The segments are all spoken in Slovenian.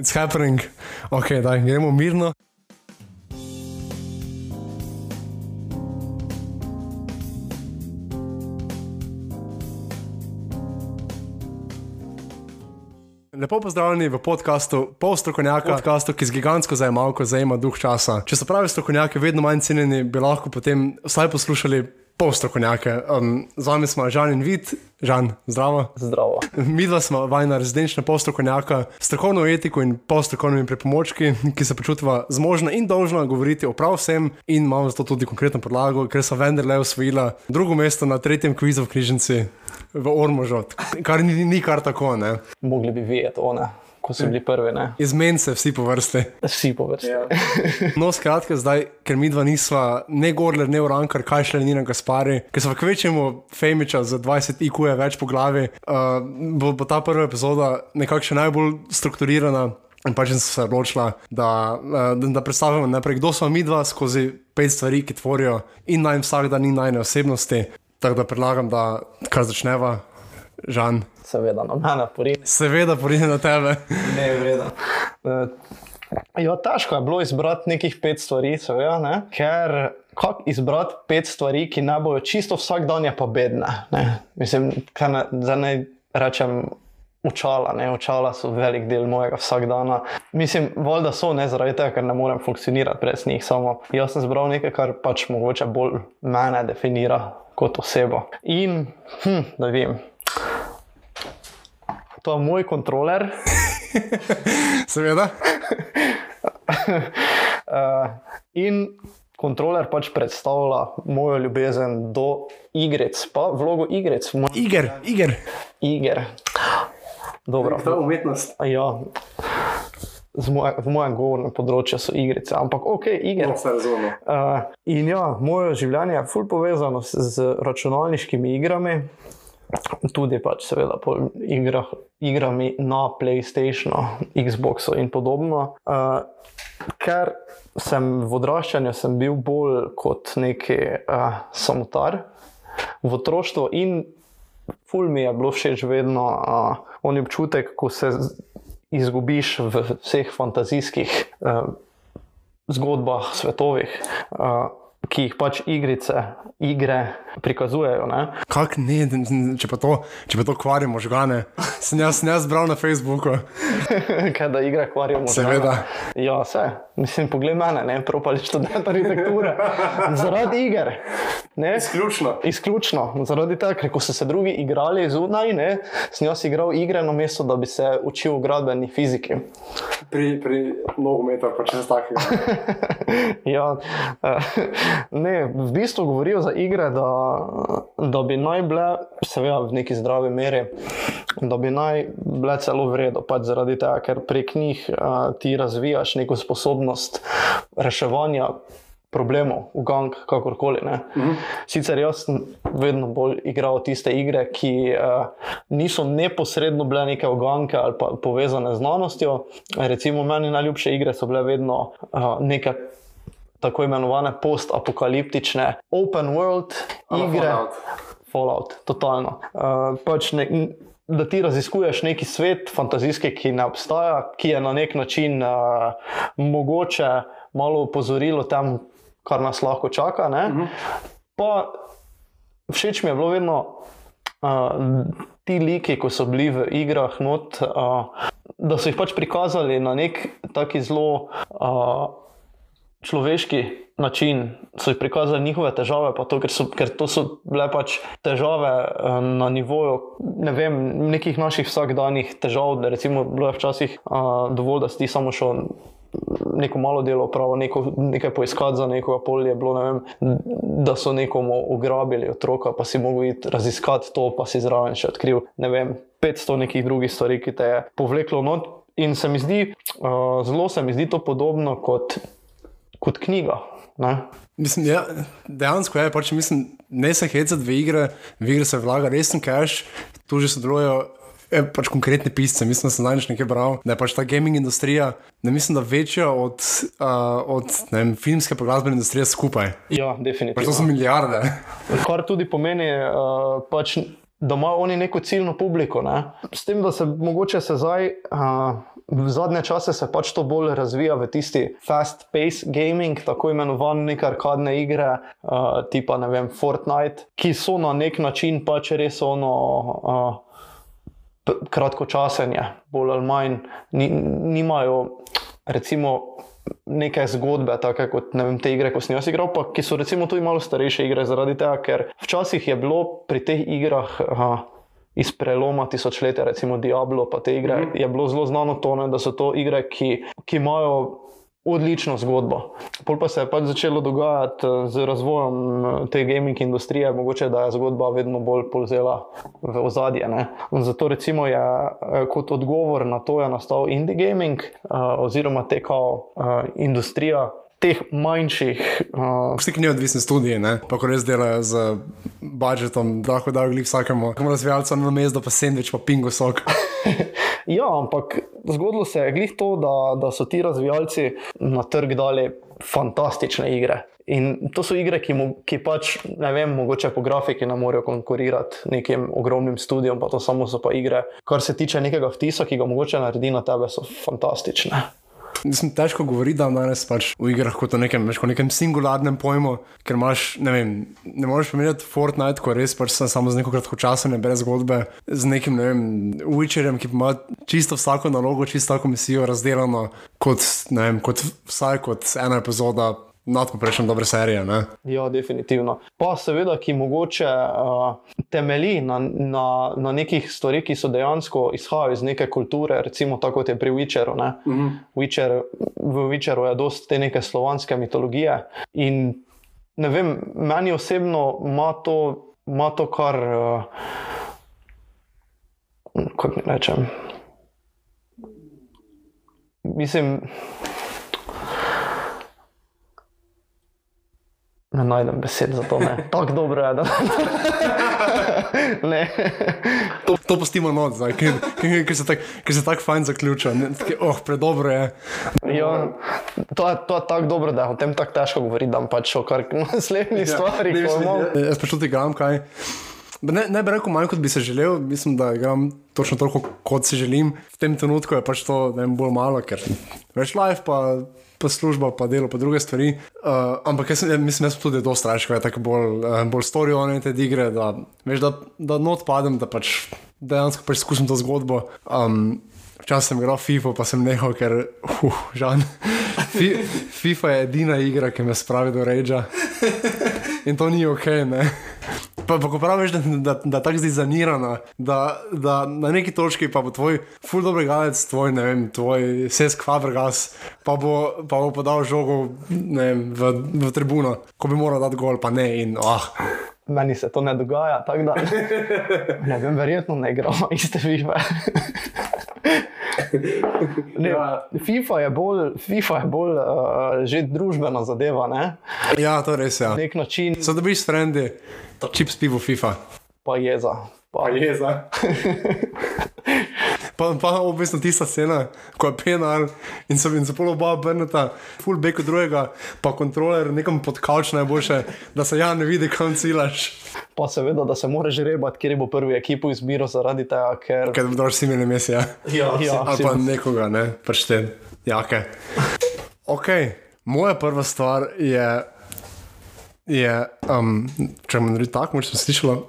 It's happening. Ok, da gremo mirno. Lepo pozdravljeni v podkastu Pol strokovnjaka, podkastu, ki z gigantsko zajemalko zajema duh časa. Če so pravi strokovnjaki vedno manj cenjeni, bi lahko potem vsaj poslušali pol strokovnjake. Um, z vami smo Žan in Vid, Žan, zdravo. Zdravo. Mi dva smo vajna rezidenčna pol strokovnjaka, strokovno etiko in pol strokovnimi pripomočki, ki se počutiva zmožna in dolžna govoriti o prav vsem in imamo zato tudi konkretno podlago, ker so vendarle osvojila drugo mesto na tretjem kvizu v knjižnici v Ormožot, kar ni, ni kar tako, ne. Mogli bi vedeti, one, ko so bili prvi. Ne? Izmen se vsi po vrsti. Vsi po vrsti. Ja. No, skratka, zdaj, ker mi dva nisva ne Gorler, ne Urankar, kaj šele Nina Gaspari, ker so v kvečemu Femiča za 20 IQ več po glavi, uh, bo, bo ta prva epizoda nekako še najbolj strukturirana. In pač sem se odločila, da, da, da predstavimo najprej, kdo smo mi dva skozi pet stvari, ki tvorijo in naj vsak dan in najne osebnosti. Tako da predlagam, da kar začneva, Žan. Seveda, no, mene porine. Seveda, porine na tebe. Ne, vreda. Ja, težko je bilo izbrati nekih pet stvari, seveda, ne? ker kako izbrati pet stvari, ki ne bojo čisto vsak dan, je pa bedne. Ne? Mislim, ne, zdaj ne rečem. Očala, ne, očala so velik del mojega vsakdana. Mislim, voda so ne zaradi tega, ker ne morem funkcionirati brez njih. Samo jaz sem zbral nekaj, kar pač mogoče bolj mene definira kot osebo. In, hm, da vem, to je moj kontroler. Seveda. uh, in kontroler pač predstavlja mojo ljubezen do igric, pa vlogo igric. Moj... Iger, iger. Iger. Dobro. To je umetnost. Ja. Moje, v mojem govornem področju so igrice, ampak ok, igre. No, se. Uh, in ja, moje življenje je fully povezano z, z računalniškimi igrami, tudi pač seveda po igrah, igrami na PlayStationu, Xboxu in podobno. Uh, ker sem v odraščanju sem bil bolj kot neki uh, samotar v otroštvu in ful mi je bilo všeč vedno uh, on občutek, ko se izgubiš v vseh fantazijskih uh, zgodbah, svetovih. Uh, Ki jih pač igrice, igre prikazujejo. Kaj ne, če pa to, če pa to kvarimo možgane, sem jaz, sem jaz bral na Facebooku. Kaj da igre kvarijo možgane? Seveda. Ja, vse. Mislim, poglej mene, ne propali študent arhitekture. Zaradi iger. Ne? Izključno. Izključno. Zaradi tega, ker ko so se drugi igrali zunaj, ne, sem jaz igral igre na mesto, da bi se učil v gradbeni fiziki. Pri, pri nogometu, pa če se takega. ja. Ne, v bistvu govorijo za igre, da, da bi naj bile, seveda v neki zdravi meri, da bi naj bile celo vredno, pač zaradi tega, ker prek njih uh, ti razvijaš neko sposobnost reševanja. Problemov, v gang, kakorkoli. Uh -huh. Sicer jaz sem vedno bolj igral tiste igre, ki uh, niso neposredno bile neke oganke ali pa povezane z znanostjo. Recimo, meni najljubše igre so bile vedno uh, neke tako imenovane post-apokaliptične open world igre. Fallout. Fallout, totalno. Uh, pač ne, da ti raziskuješ neki svet, fantazijski, ki ne obstaja, ki je na nek način uh, mogoče malo opozorilo tem, kar nas lahko čaka. Uh -huh. Pa všeč mi je bilo vedno. Uh, ti liki, ko so bili v igrah, not, uh, da so jih pač prikazali na nek taki zelo uh, človeški način, so jih prikazali njihove težave, to, ker, so, ker to so bile pač težave uh, na nivoju ne vem, nekih naših vsakdanjih težav. Da recimo, bilo je včasih uh, dovolj, da si ti samo šel. Neko malo delo, pravo, neko, nekaj poiskati za nekoga polje, bilo, ne vem, da so nekomu ugrabili otroka, pa si mogel iti raziskati to, pa si zraven še odkril, ne vem, 500 nekih drugih stvari, ki te je povleklo not. In se mi zdi, uh, zelo se mi zdi to podobno kot kot knjiga. Mislim, ja, dejansko je, pač, mislim, ne se hecati v igre, v igre se vlaga resen cache, tu že sodelujejo. Je pač konkretni pisci, mislim, da sem danes nekaj bral, da je pač ta gaming industrija, ne mislim, da večja od, uh, od vem, filmske pa glasbene industrije skupaj. Ja, definitivno. Pač to so milijarde. Kar tudi pomeni, uh, pač da imajo oni neko ciljno publiko. Ne? S tem, da se mogoče se zdaj. Uh, V zadnje čase se pač to bolj razvija v tisti fast-paced gaming, tako imenovane neke arkadne igre, uh, tipa vem, Fortnite, ki so na nek način pač res ono uh, kratkočasenje, bolj ali manj, ni, nimajo recimo neke zgodbe, tako kot vem, te igre, ko sem jaz igral, pa ki so recimo tudi malo starejše igre, zaradi tega, ker včasih je bilo pri teh igrah. Aha, Iz preloma tisočletja, recimo Diablo, pa te igre, mm -hmm. je bilo zelo znano to, ne, da so to igre, ki, ki imajo odlično zgodbo. Pol pa se je pač začelo dogajati eh, z razvojem eh, te gaming industrije, mogoče da je zgodba vedno bolj polzela v ozadje. Ne. Zato recimo je eh, kot odgovor na to je nastal indie gaming oziroma te kao industrija. Teh manjših. Vsi, uh, ki neodvisni študiji, pa ko res delajo z budžetom, da lahko dajo vsakemu, kamor razvijalcu na mestu, pa sendvič, pa pingo sok. ja, ampak zgodilo se je glih to, da, da so ti razvijalci na trg dali fantastične igre. In to so igre, ki, mu, ki pač, ne vem, mogoče po grafiki ne morejo konkurirati nekim ogromnim studiom, pa to samo so pa igre. Kar se tiče nekega vtisa, ki ga mogoče naredi na tebe, so fantastične. Mislim, težko govoriti, da danes pač v igrah kot o nekem, veš, nekem singularnem pojmu, ker imaš, ne vem, ne moreš pomeniti Fortnite, ko res pač samo z neko kratko časa, ne brez zgodbe, z nekim, ne vem, Witcherjem, ki ima čisto vsako nalogo, čisto vsako misijo razdeljeno kot, ne vem, kot vsaj kot ena epizoda nadpoprečen dobre serije. Ne? Ja, definitivno. Pa seveda, ki mogoče uh, temelji na, na, na nekih stvarih, ki so dejansko izhajajo iz neke kulture, recimo tako kot je pri Witcheru. Uh -huh. Witcher, v Witcheru je dosti te neke slovanske mitologije. In ne vem, meni osebno ima to, ima to kar. Uh, Kako naj rečem? Mislim, Ne najdem besed za to, ne. Tako dobro je, da ne. to, to postimo noč, ker se tako tak fajn zaključa. Oh, predobro je. Ja, to je, je tako dobro, da je o tem tako težko govoriti, da pač o kar naslednjih ja, stvarih. Jaz pač tudi igram kaj. Ne, ne bi rekel manj, kot bi se želel, mislim, da igram točno toliko, kot si želim. V tem trenutku je pač to vem, bolj malo, ker več live pa pa služba, pa delo, pa druge stvari. Uh, ampak jaz mislim, da sem tudi dosta da je tako bolj, uh, bolj storijo te igre, da, da, da not padem, da pač dejansko skušam to zgodbo. Um, Včasih sem igral FIFA, pa sem nehal, ker uh, žal. FIFA je edina igra, ki me spravi do reža. In to ni ok. Ne? Pa, pa ko praviš, da, da, da tako zdi zanirana, da, da na neki točki pa bo tvoj full dobro gledalec, tvoj, ne vem, tvoj sesk Fabergas, pa bo, pa bo podal žogo vem, v, v tribuno, ko bi moral dati gol, pa ne. In, oh. Meni se to ne dogaja, tako da ne vem, verjetno ne igramo iste FIFA. Ne, ja. FIFA je bolj, FIFA je bolj uh, že družbena zadeva. Ne? Ja, to res je. Ja. Na nek način. Zato dobiš frendi, čips pivo FIFA. Pa jeza. Pa, pa jeza. Pa, pa obvisno tista scena, ko je penal in so jim zapolo oba obrneta, full back od drugega, pa kontroler nekam pod kavč najboljše, da se ja ne vidi, kam cilaš. Pa seveda, da se moraš rebati, kjer bo prvi ekipo izbiral zaradi tega, ker. Ker bodo vsi imeli mesija. Ja, ja. Ali pa nekoga, ne, pač te jake. Ok, moja prva stvar je, je um, če me naredi tako, moč sem slišala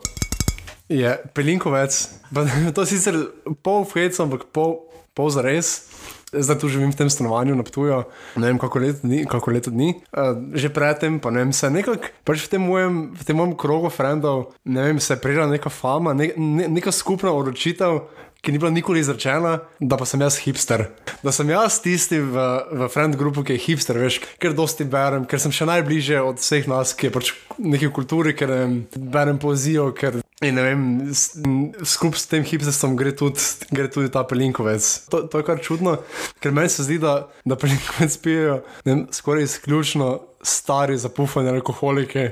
je pelinkovec. To je sicer pol fejca, ampak pol, pol za res. Zdaj tu živim v tem stanovanju na Ptuju, ne vem kako leto dni. Kako leto dni. Uh, že predtem, pa ne vem, se nekako pač v tem mojem, v tem mojem krogu frendov, ne vem, se je prijela neka fama, ne, ne, neka skupna odločitev. Ki ni bila nikoli izrečena, da pa sem jaz hipster. Da sem jaz tisti v, v friend grupu, ki je hipster, veš, ker dosti berem, ker sem še najbližje od vseh nas, ki je pač neki kulturi, ker berem poezijo, ker In ne vem, skupaj s tem hipsterstvom gre, gre tudi ta pelinkovec. To, to je kar čudno, ker meni se zdi, da, da pelinkovec pijejo vem, skoraj izključno stari, zapufani alkoholiki.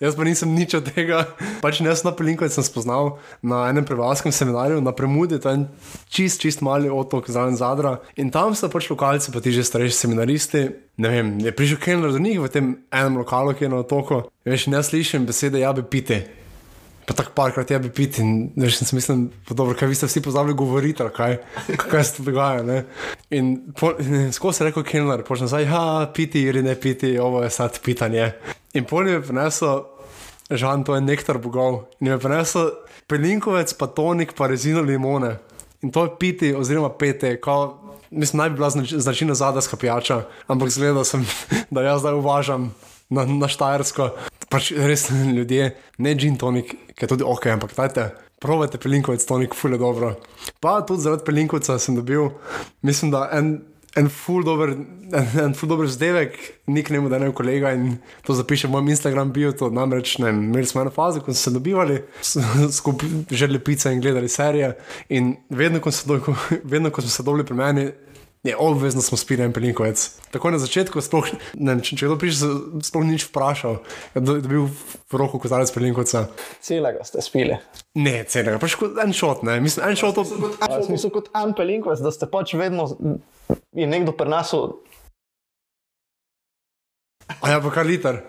Jaz pa nisem nič od tega. Pač ne na pelinkovec sem spoznal na enem prevajalskem seminarju na Premudi, en čist, čist mali otok zraven Zadra. In tam so pač lokalci, pa ti že starejši seminaristi. Ne vem, je prišel Kenner do njih v tem enem lokalu, ki je na otoku. Veš, ne slišim besede, ja bi pite. Pa tako parkrat je bi piti in veš, sem pa dobro, kaj vi ste vsi pozabili govoriti, kaj, kaj se dogaja. Ne? In, pol- in skozi rekel Kilner, počne zdaj, ja, piti ali ne piti, ovo je sad pitanje. In pol mi je prinesel, žan, to je nektar bogov, in mi je prinesel pelinkovec, pa tonik, pa rezino limone. In to je piti, oziroma pete, kao, mislim, naj bi bila znač, značilna zadarska pijača, ampak zgleda, da, sem, da jaz zdaj uvažam na, na Štajersko. Pač res ljudje, ne gin tonik, ki je tudi ok, ampak dajte. Probajte pelinkovec, tonik, fule dobro. Pa tudi zaradi pelinkovca sem dobil, mislim, da en, en ful dober, en, en ful dober vzdevek, nik nemu, da ne je kolega in to zapiše v mojem Instagram bio, to namreč ne, vem, imeli smo eno fazo, ko smo se dobivali, skupaj želeli pice in gledali serije in vedno, ko, do, vedno, ko smo se dobili pri meni, je obvezno smo spili en pelinkovec. Tako na začetku, sploh, ne, če, če kdo prišel, sploh nič vprašal, je do- dobil v roko kozarec pelinkovca. Celega ste spili. Ne, celega, pač kot en šot, ne, mislim, en šot. Jaz mislim, kot en pelinkves, da ste pač vedno je nekdo prenesel A ja, pa kar liter.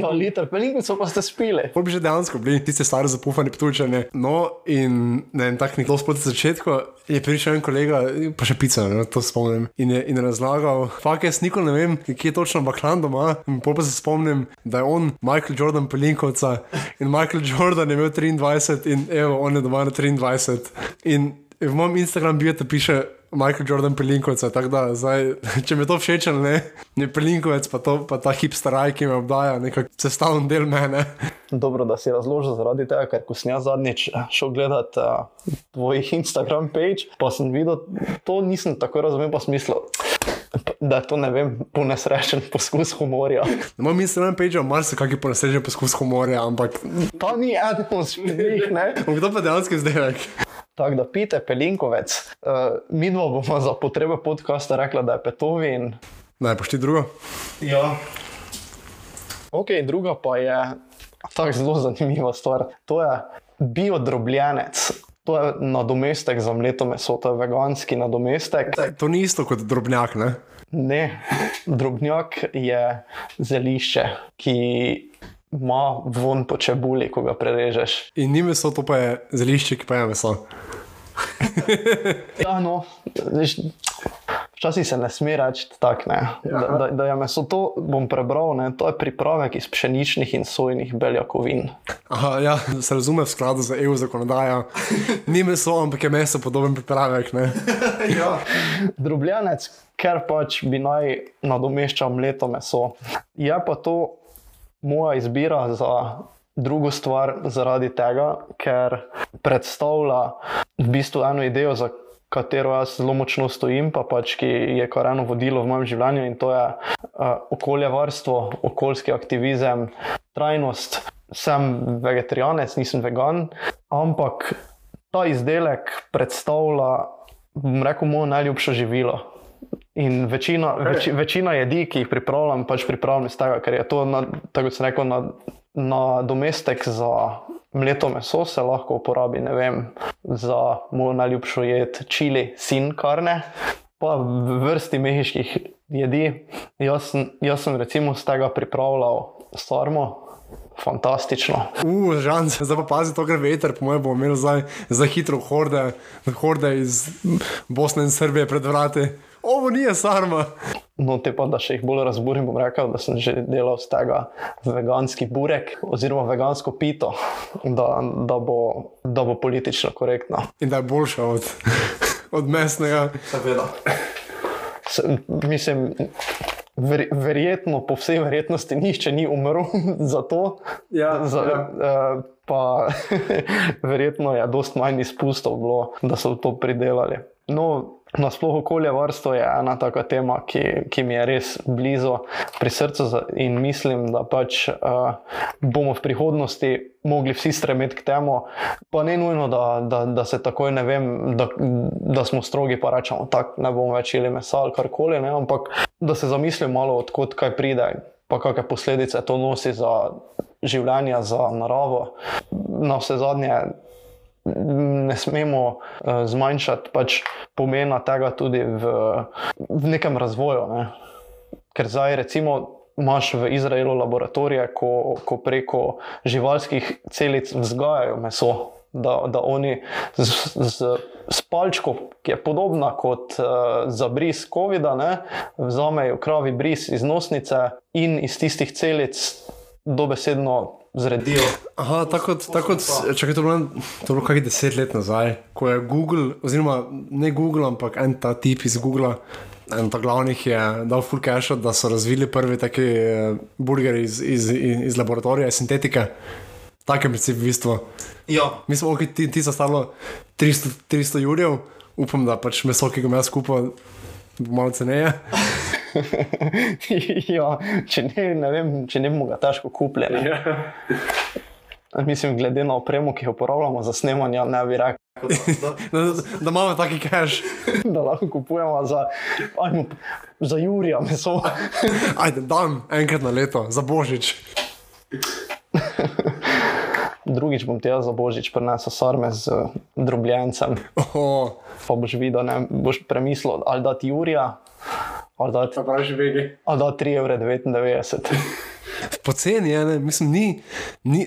ja, liter pelinkvesov, pa ste spili. Pol bi že dejansko bili tiste stare zapufane ptučene. No, in ne vem, tako nekdo sproti začetku je prišel en kolega, pa še pica, ne, to spomnim. In je, in je razlagal, fakt jaz nikoli ne vem, kje je točno Baklan doma. In pol pa se spomnim, da je on Michael Jordan Pelinkovca in Michael Jordan je imel 23 in evo, on je doma na 23. In v mojem Instagram bio te piše. Michael Jordan Pelinkovec, tako da zdaj, če mi je to všeč ali ne, je Pelinkovec, pa, to, pa ta hipster raj, ki me obdaja, nekako sestavljen del mene. Dobro, da si razložil zaradi tega, ker ko sem jaz zadnjič eh, šel gledat uh, tvoj Instagram page, pa sem videl, to nisem tako razumel, pa sem mislil, da je to ne vem, ponesrečen poskus humorja. Na mojem Instagram pageu je marsikakšen ponesrečen poskus humorja, ampak To ni eden od njih, ne? kdo pa dejansko zdaj? Tako da pite pelinkovec. Uh, mi dva bomo za potrebe podcasta rekla, da je petovin. Naj pošti drugo. Ja. Ok, druga pa je tako zelo zanimiva stvar. To je biodrobljenec. To je nadomestek za mleto meso, to je veganski nadomestek. To ni isto kot drobnjak, ne? Ne, drobnjak je zelišče, ki ima von po čebuli, ko ga prerežeš. In ni meso, to pa je zelišče, ki pa je meso. Ja, no, veš, včasih se ne sme reči tako, ne, da, da, da je meso. To bom prebral, ne, to je pripravek iz pšeničnih in sojnih beljakovin. Aha, ja, se razume v skladu z EU zakonodajo. Ni meso, ampak je meso podoben pripravek, ne? Ja. Drobljenec, ker pač bi naj nadomeščal mleto meso. Je pa to moja izbira za drugo stvar, zaradi tega, ker predstavlja v bistvu eno idejo, za katero jaz zelo močno stojim, pa pač ki je kar eno vodilo v mojem življenju in to je uh, okoljevarstvo, okoljski aktivizem, trajnost. Sem vegetarijanec, nisem vegan, ampak ta izdelek predstavlja, bom rekel, moje najljubše živilo. In večina, več, večina jedi, ki jih pripravljam, pač pripravljam iz tega, ker je to, na, tako kot sem rekel, na, na domestek za mleto meso, se lahko uporabi ne vem, za mojo najljubšo jed, čili, sin karne, pa vrsti mehiških jedi. Jaz, jaz sem recimo z tega pripravljal sarmo, fantastično. Uf, žan, zdaj pa pazi, to gre veter, po mojem imeli zdaj za hitro horde, horde iz Bosne in Srbije pred vrati. Ovo nije sarma. No, te pa, da še jih bolj razburim, bom rekel, da sem že delal z tega veganski burek oziroma vegansko pito, da, da, bo, da bo politično korektno. In da je boljša od, od mesnega. Seveda. S, mislim, ver, verjetno, po vsej verjetnosti, nihče ni umrl za to. Ja, za, ja. uh, pa verjetno je dost manj izpustov bilo, da so to pridelali. No, Nasploh okoljevarstvo je ena taka tema, ki, ki mi je res blizu pri srcu in mislim, da pač uh, bomo v prihodnosti mogli vsi stremeti k temu, pa ne nujno, da, da, da se takoj ne vem, da, da smo strogi, pa rečemo, tako ne bomo več jeli mesa ali karkoli, ne, ampak da se zamislimo malo, odkot kaj pride, pa kakšne posledice to nosi za življenje, za naravo. Na vse zadnje ne smemo uh, zmanjšati pač pomena tega tudi v, v nekem razvoju. Ne? Ker zdaj, recimo, imaš v Izraelu laboratorije, ko, ko preko živalskih celic vzgajajo meso. Da, da oni z, z, z palčko, ki je podobna kot uh, za bris COVID-a, vzamejo kravi bris iz nosnice in iz tistih celic dobesedno zredijo. Aha, tako kot, tako kot, čakaj, to je bilo, bilo kakih deset let nazaj, ko je Google, oziroma ne Google, ampak en ta tip iz Google. En od glavnih je dal full cache, da so razvili prvi taki uh, burgeri iz, iz, iz, iz laboratorija, sintetike. Tako je princip v bistvu. Ja. Mi smo okej, ti, ti so stalo 300, 300 jurjev, upam, da pač meso, ki ga imam skupaj, bo malo ceneje. ja, če ne, ne vem, če ne bomo ga težko kupili. Ja. Mislim, glede na opremo, ki jo uporabljamo za snemanje, ne bi rekel, da, da, da imamo taki cache. da lahko kupujemo za, ajmo, za Jurija meso. Ajde, dan enkrat na leto, za božič. Drugič bom ti jaz za božič prinesel sarme z drobljencem. Oh, Pa boš videl, ne, boš premislil, ali da ti Jurija, da 3,99 evra. Poceni je, ne? mislim, ni, ni,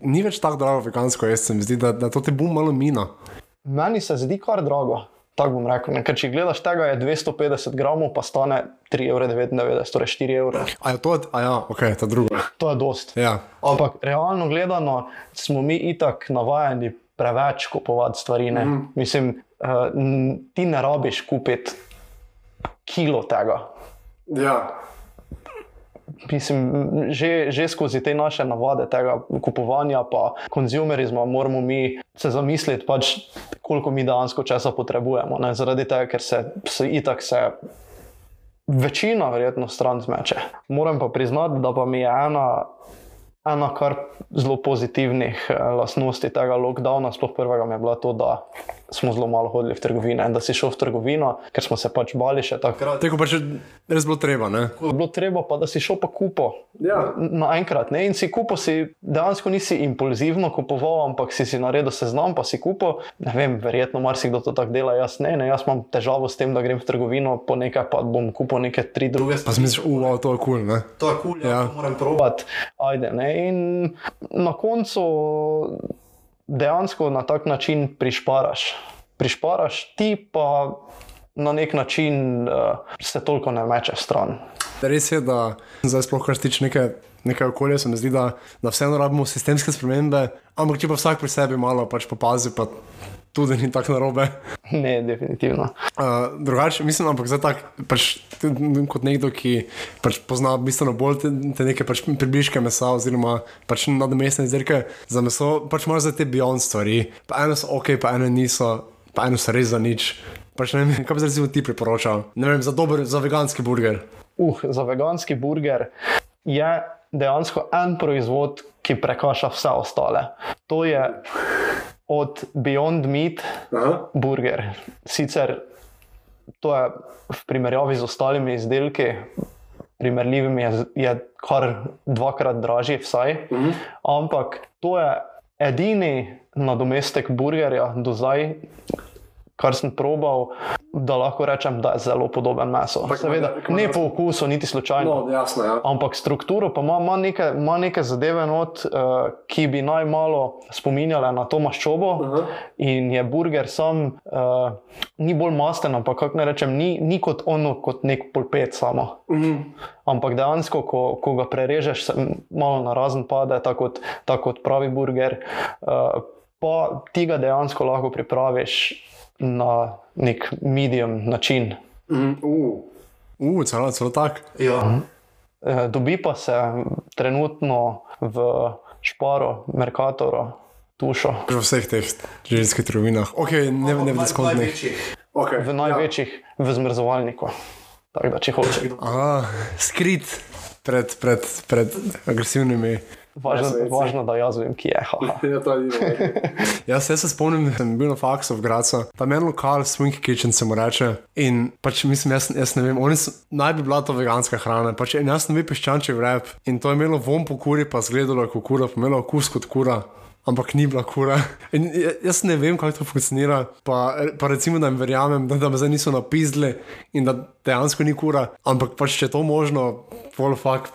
ni več tako drago vegansko jesti, se mi zdi, da, da to te bo malo mina. Meni se zdi kar drago. Tako bom rekel. Ne? Ker če gledaš tega, je 250 gramov, pa stane 3,99 evra, torej 4 evra. A je to, a ja, ok, ta druga. To je dost. Ja. Ampak realno gledano, smo mi itak navajeni preveč kupovati stvari. Mm. Mislim, uh, ti ne rabiš kupiti kilo tega. ja. Mislim, že, že skozi te naše navade, tega kupovanja, pa konzumerizma, moramo mi se zamisliti, pač, koliko mi dejansko časa potrebujemo. Ne? Zaradi tega, ker se, se itak se večina verjetno stran zmeče. Moram pa priznati, da pa mi je ena. Ena kar zelo pozitivnih eh, lastnosti tega lockdowna, sploh prvega, mi je bila to, da smo zelo malo hodili v trgovine. Da si šel v trgovino, ker smo se pač bali še takrat. Teko pač res bilo treba, ne? Ko je bilo treba, pa da si šel pa kupo. Ja. Naenkrat. ne. In si kupo, si dejansko nisi impulzivno kupoval, ampak si si naredil seznam, pa si kupo. Ne vem, verjetno marsikdo to tako dela, jaz ne, ne. Jaz imam težavo s tem, da grem v trgovino po nekaj, pa bom kupil neke tri druge Pa si misliš, uva, to je kul, cool, ne? To je kul, cool, Ja. ja, moram probati. Ajde, ne. In na koncu dejansko na tak način prišparaš. Prišparaš ti pa na nek način uh, se toliko ne meče stran. Res je, da zdaj sploh kar tiče neke, neke okolja, se mi zdi, da, da vseeno rabimo sistemske spremembe, ampak če pa vsak pri sebi malo pač popazi, pa tudi ni tako narobe. Ne, definitivno. Uh, drugače, mislim, ampak zdaj tako, pač, kot nekdo, ki pač pozna bistveno bolj te, te neke pač približke mesa, oziroma pač nadomestne izdelke za meso, pač moraš za te beyond stvari. Pa eno so ok, pa eno niso, pa eno so res za nič. Pač ne vem, kaj bi zdaj recimo ti priporočal. Ne vem, za dober, za veganski burger. Uh, za veganski burger je dejansko en proizvod, ki prekaša vse ostale. To je od Beyond Meat Aha. burger. Sicer to je v primerjavi z ostalimi izdelki, primerljivimi, je, je kar dvakrat dražji, vsaj. Mhm. Ampak to je edini nadomestek burgerja do zdaj. Kar sem probal, da lahko rečem, da je zelo podoben meso. Ampak Seveda, ima- ne po okusu, niti slučajno. No, jasno, ja. Ampak strukturo pa ima, ima, neke, ima neke zadeve, not, uh, ki bi naj malo spominjale na to maščobo. Aha. In je burger sam, uh, ni bolj masten, ampak kako naj rečem, ni, ni kot ono, kot nek polpet samo. Mhm. Ampak dejansko, ko, ko ga prerežeš, se malo na razen pade, tako kot, tako kot pravi burger. Uh, pa ti ga dejansko lahko pripraviš na nek medium način. Mhm. Uh. Uh, celo, celo tak. Ja. Eh, Dobi pa se trenutno v Šparu, Merkatoru, Tušo, v vseh teh ženskih trgovinah. Ok, ne, ne v diskontnih. Okay, v največjih, v zmrzovalniku. Tako da, če hočeš. Skrit pred, pred, pred agresivnimi. Važno, važno, da jaz vem, kje je. Ja, to je jaz, jaz se spomnim, da sem bil na faksu v Gracu, tam je en lokal, Swing Kitchen se mu reče. In pač mislim, jaz, jaz ne vem, oni so, naj bi bila to veganska hrana. Pač, jaz sem bil piščančji vrep in to je imelo von po kuri, pa zgledalo je kot kura, pa imelo okus kot kura. Ampak ni bila kura. In ja- jaz ne vem, kako to funkcionira. Pa, pa recimo, da jim verjamem, da, da me zdaj niso napisali in da dejansko ni kura. Ampak pač, če je to možno, pol fakt,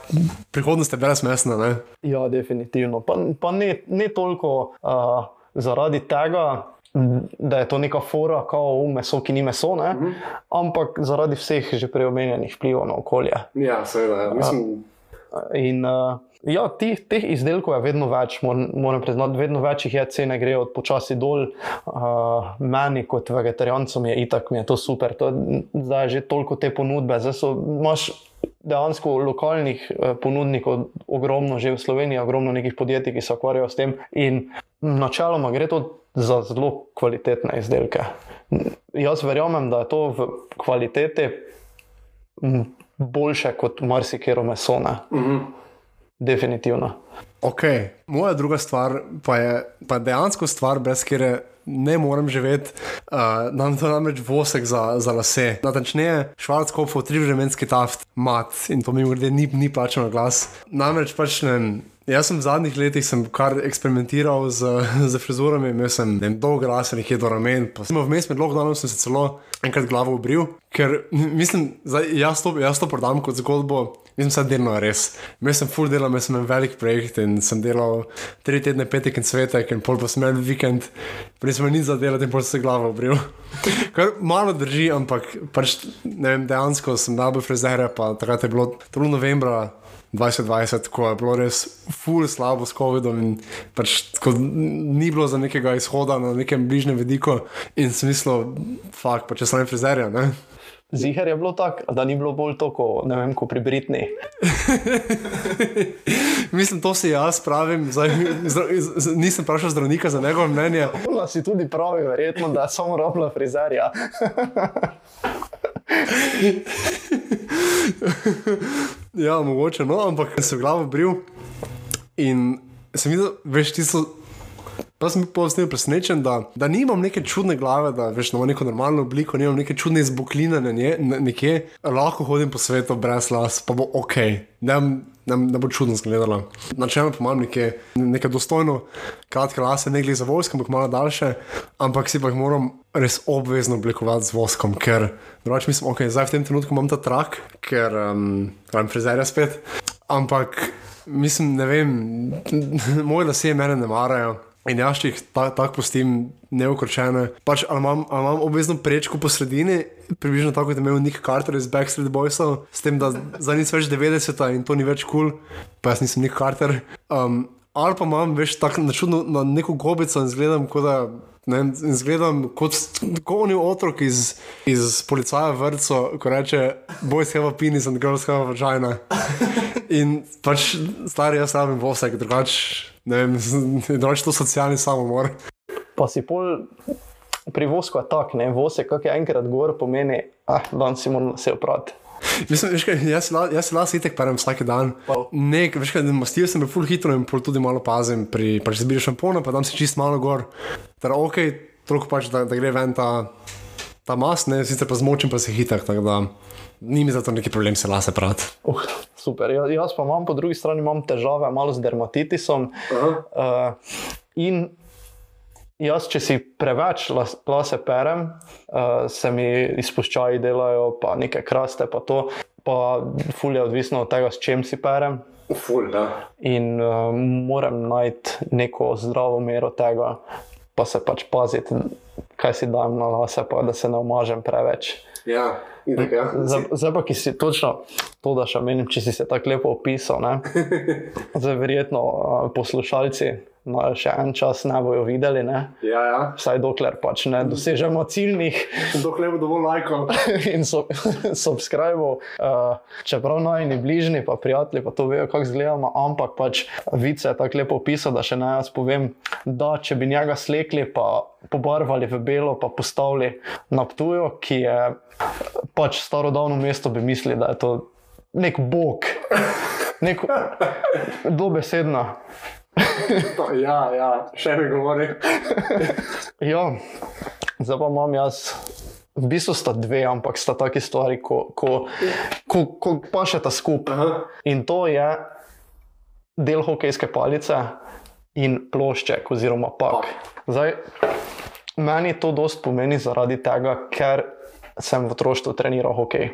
prihodnost je brezmesna. Ne? Ja, definitivno. Pa, pa ne, ne toliko uh, zaradi tega, da je to neka fora, kao meso, ki ni meso, ne? Mhm. ampak zaradi vseh že prej omenjenih vplivov na okolje. Ja, seveda. Mislim, In uh, ja, tih, teh izdelkov je vedno več, moram, priznati, vedno več jih je, cene grejo počasi dol. Uh, meni, kot vegetarijancem, je itak, mi je to super. To, zdaj je že toliko te ponudbe, zdaj so, imaš dejansko lokalnih eh, ponudnikov, ogromno že v Sloveniji, ogromno nekih podjetij, ki se ukvarjajo s tem. In načeloma gre to za zelo kvalitetne izdelke. Jaz verjamem, da je to v kvaliteti boljše kot marsikero meso. Ne? mhm. Definitivno. Ok, moja druga stvar pa je pa dejansko stvar, brez katere ne morem živeti. Uh, nam to namreč vosek za, za lase. Natančneje, švarckopov, tri vremenski taft, mat in to mi grede ni, ni plačano glas. Namreč pač ne. Jaz sem v zadnjih letih sem kar eksperimentiral z, z frizurami, imel sem vem, dolg las, nekje do ramen. sem Vmes med lockdownom sem se celo enkrat glavo obril, ker mislim, zdaj, jaz, to, jaz to prodam kot zgodbo. Mislim, da je delno res. Imel sem full dela, imel sem en velik projekt in sem delal tri tedne, petek in svetek, in pol pa sem imel vikend, prej sem nič za delati in pol sem se glavo obril. Kar malo drži, ampak pač, ne vem, dejansko sem dal frizere, pa takrat je bilo, to je bilo novembra. 2020, ko je bilo res ful slabo s COVID-om in pač ni bilo za nekega izhoda na nekem bližnjem vidiku, in sem mislil, fakt, pa če sem frizerja, ne. Zihar je bilo tako, da ni bilo bolj tako, ne vem, kot pri Britni. Mislim, to si jaz pravim, zdaj, zdra, z, nisem vprašal zdravnika za njegovo mnenje. Ona si tudi pravi, verjetno, da samo rabila frizerja. Ja, mogoče, no, ampak sem glavo bril in sem videl, veš, ti so. Pa sem bil posebej presenečen, da, da nimam neke čudne glave, da veš, imam neko normalno obliko, nimam neke čudne izbokline nje, na, nekje, lahko hodim po svetu brez las, pa bo ok, ne, ne, ne bo čudno izgledalo. Načelno pa imam neke, neke dostojno kratke lase, ne glede za vojsko, ampak malo daljše, ampak si pa jih moram res obvezno oblikovati z voskom, ker drugače mislim, ok, zdaj v tem trenutku imam ta trak, ker um, imam frizerja spet, ampak mislim, ne vem, moje lasje mene ne marajo. In jaz jih ta, tako pustim neukročene. Pač, ali, ali imam obvezno prečko po sredini, približno tako kot je imel Nick Carter iz Backstreet Boysov, s tem, da zdaj nisem več 90 in to ni več kul, cool, pa jaz nisem Nick Carter. Um, ali pa imam več tako na čudno na neko gobico in zgledam, kot da. Ne, in zgledam kot oni otrok iz, iz policaja vrtca, ko reče: Boys have a penis and girls have a vagina. In pač stari jaz rabim vse, drugače ne vem, drugače to socialni samomor. Pa si pol pri vosku je tak, ne vosek, kak je enkrat gor, pomeni, ah, danes si moram se oprati. Mislim, veš, kaj, jaz, se las itek perem vsak dan. Ne, veš, kaj, mastil sem full hitro in pol tudi malo pazim. Pri, pač zbiri šampona, pa dam si čist malo gor. Ter ok, toliko pač, da, da gre ven ta, ta mas, ne, sicer pa zmočim pa se hitek, tako da ni mi zato neki problem se lase prati. Uh, super. Ja, jaz pa imam po drugi strani težave malo z dermatitisom. Uh, in jaz, če si preveč las, lase perem, uh, se mi izpuščaji delajo, pa neke kraste, pa to. Pa fulje odvisno od tega, s čim si perem. Ful, da. In uh, moram najti neko zdravo mero tega, pa se pač paziti, kaj si dam na lase, pa da se ne omažem preveč. Ja, itek, ja. Zdaj zdaj pa, ki si točno to, da še menim, če si se tako lepo opisal. ne. Zdaj, verjetno poslušalci no, še en čas ne bojo videli, ne? Ja, ja. vsaj dokler pač ne dosežemo ciljnih Dokler bo dovolj lajkov. in so, subskrbov. Uh, čeprav najni bližnji, pa prijatelji, pa to vejo, kako izgledamo, ampak pač vice je tako lepo opisal, da še naj jaz povem, da če bi njega slekli, pa pobarvali v belo, pa postavili na Ptuju, ki je pač starodavno mesto, bi mislili, da je to nek bog, nek dobesedno. Ja, ja, še mi govori. Ja, zdaj pa imam jaz. V bistvu sta dve, ampak sta taki stvari, ko, ko, ko, ko pašeta skupaj. In to je del hokejske palice in plošček oziroma pak. Zdaj, meni to dost pomeni zaradi tega, ker sem v otroštvu treniral hokej.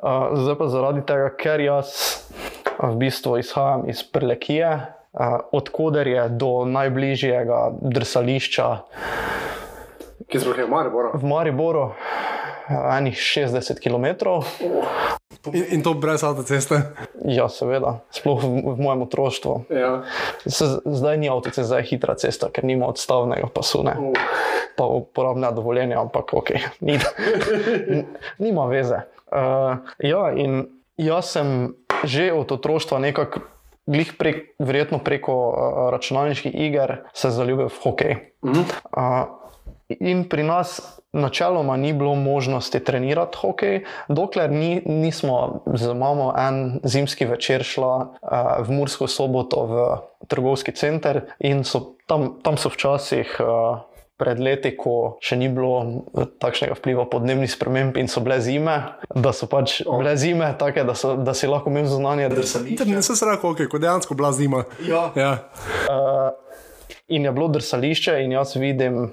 Uh, zdaj pa zaradi tega, ker jaz v bistvu izhajam iz Prlekije, uh, odkuder je do najbližjega drsališča Ki smo jih imeli, bora. v Mariboru, uh, enih 60 km. In, in to brez avtoceste. Ja, seveda, sploh v, v mojem otroštvu. Ja. Se, zdaj ni avtocesta, zdaj je hitra cesta, ker nima odstavnega pasu, ne. pa uporabne dovoljenja, ampak ok, ni, nima veze. Uh, ja, in jaz sem že od otroštva nekako. Glih prek, verjetno preko uh, računalniških iger se zaljubil v hokej. Mhm. Uh, in pri nas načeloma ni bilo možnosti trenirati hokej, dokler ni, nismo z mamo en zimski večer šla uh, v Mursko soboto v trgovski center in so, tam, tam so včasih. Uh, Pred leti, ko še ni bilo takšnega vpliva podnebnih sprememb in so bile zime, da so pač bile zime take, da, so, da si lahko imel zunanje drsališče. Ne se srako, okay, kot dejansko bila zima. Ja. Ja. Uh, in je bilo drsališče, in jaz vidim,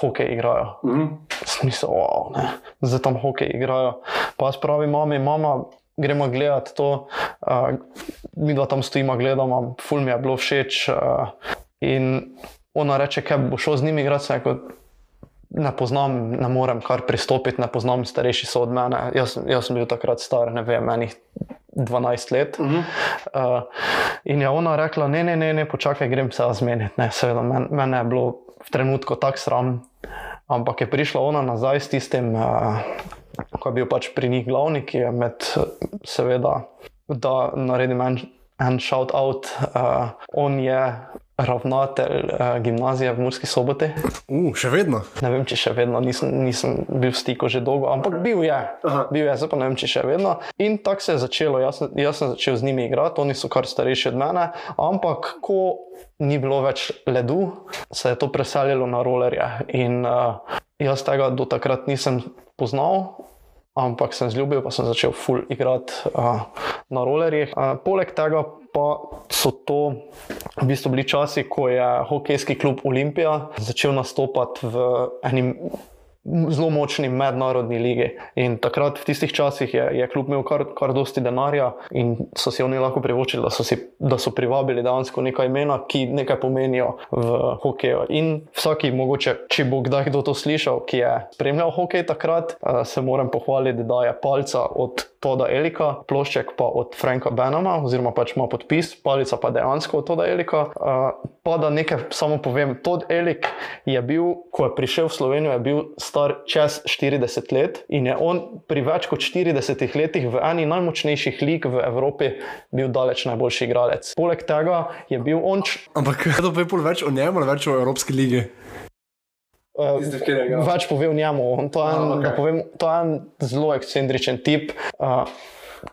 hokej igrajo. Mhm. Smisel, wow, ne, zdaj tam hokej igrajo. Pa jaz pravim, mami, mama, gremo gledati to. Uh, mi dva tam stojimo, gledamo, ful mi je bilo všeč. Uh, in ona reče, kaj bo šel z njimi igrati. sem rekel, Ne poznam, ne morem kar pristopiti, ne poznam, starejši so od mene. Jaz, jaz sem bil takrat star, ne vem, enih 12 let. Uh, in je ona rekla: Ne, ne, ne, ne počakaj, grem se zmeniti. Ne, seveda, men, mene je bilo v trenutku tako sram, ampak je prišla ona nazaj s tistim, uh, ko je bil pač pri njih glavni, ki je med, seveda, da naredim en, en shout out. Uh, on je ravnatelj uh, gimnazije v Murski soboti. Uh, še vedno. Ne vem, če še vedno nisem, nisem bil v stiku že dolgo, ampak bil je. Aha. Bil je, zdaj pa ne vem, če še vedno. In tako se je začelo. Jaz, jaz sem začel z njimi igrati, oni so kar starejši od mene, ampak ko ni bilo več ledu, se je to preselilo na rolerje. In uh, jaz tega do takrat nisem poznal. Ampak sem zljubil, pa sem začel full igrati uh, na rolerjih. Uh, poleg tega pa so to v bistvu bili časi, ko je hokejski klub Olimpija začel nastopati v enim zelo močni mednarodni ligi. In takrat, v tistih časih, je, je klub imel kar, kar dosti denarja in so si oni lahko privoščili, da so, si, da so privabili dejansko neka imena, ki nekaj pomenijo v hokeju. In vsaki, mogoče, če bo kdaj kdo to slišal, ki je spremljal hokej takrat, eh, se moram pohvaliti, da je palca od Toda Elika, plošček pa od Franka Benama, oziroma pač ima podpis, palica pa dejansko od Toda Elika. Uh, pa da nekaj samo povem, Tod Elik je bil, ko je prišel v Slovenijo, je bil star čez 40 let in je on pri več kot 40 letih v eni najmočnejših lig v Evropi bil daleč najboljši igralec. Poleg tega je bil on. Ampak kaj to pa je pol več o njemu ali več o Evropski ligi? Uh, katerega? več pove o njemu. To je, en, A, okay. povem, to je en zelo ekscentričen tip, uh,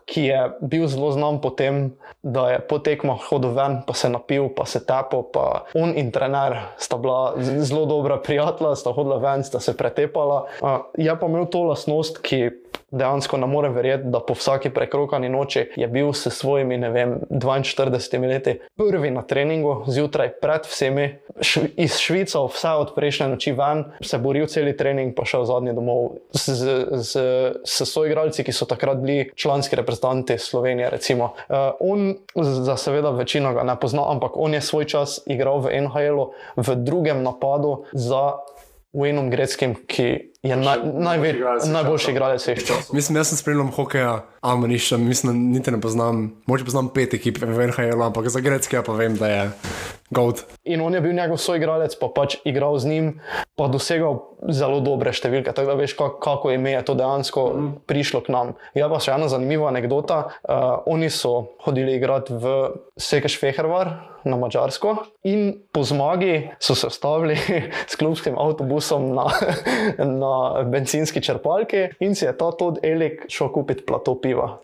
ki je bil zelo znan po tem, da je po tekmah hodil ven, pa se napil, pa se tepel. Pa on in trener sta bila zelo dobra prijatelja, sta hodila ven, sta se pretepala. Uh, je pa imel to lastnost, ki. Dejansko ne morem verjeti, da po vsaki prekrokani noči je bil s svojimi, ne vem, 42 leti prvi na treningu, zjutraj pred vsemi, šv iz Švice, vse od prejšnje noči ven, se boril cel trening, pa šel zadnji domov s, z, z, s soigralci, ki so takrat bili članski reprezentanti Slovenije. Recimo. Uh, on, za seveda večino ga ne pozna, ampak on je svoj čas igral v NHL-u v drugem napadu za Wayneom Gretzkim, ki je naj, najve, najboljši igralec vseh časov. Mislim, jaz sem spremljal hokeja, ama nišče, mislim, niti ne poznam, moče poznam pet ekip v NHL, ampak za Grecke pa vem, da je gold. In on je bil njegov soigralec, pa pač igral z njim, pa dosegal zelo dobre številke. Tako da veš, kako, kako ime je to dejansko mm. prišlo k nam. Je pa še ena zanimiva anekdota. Uh, oni so hodili igrati v Sekeš Fehervar na Mačarsko in po zmagi so se ustavili s klubskim avtobusom na, na benzinski črpalki in si je ta Todd Elik šel kupiti plato piva.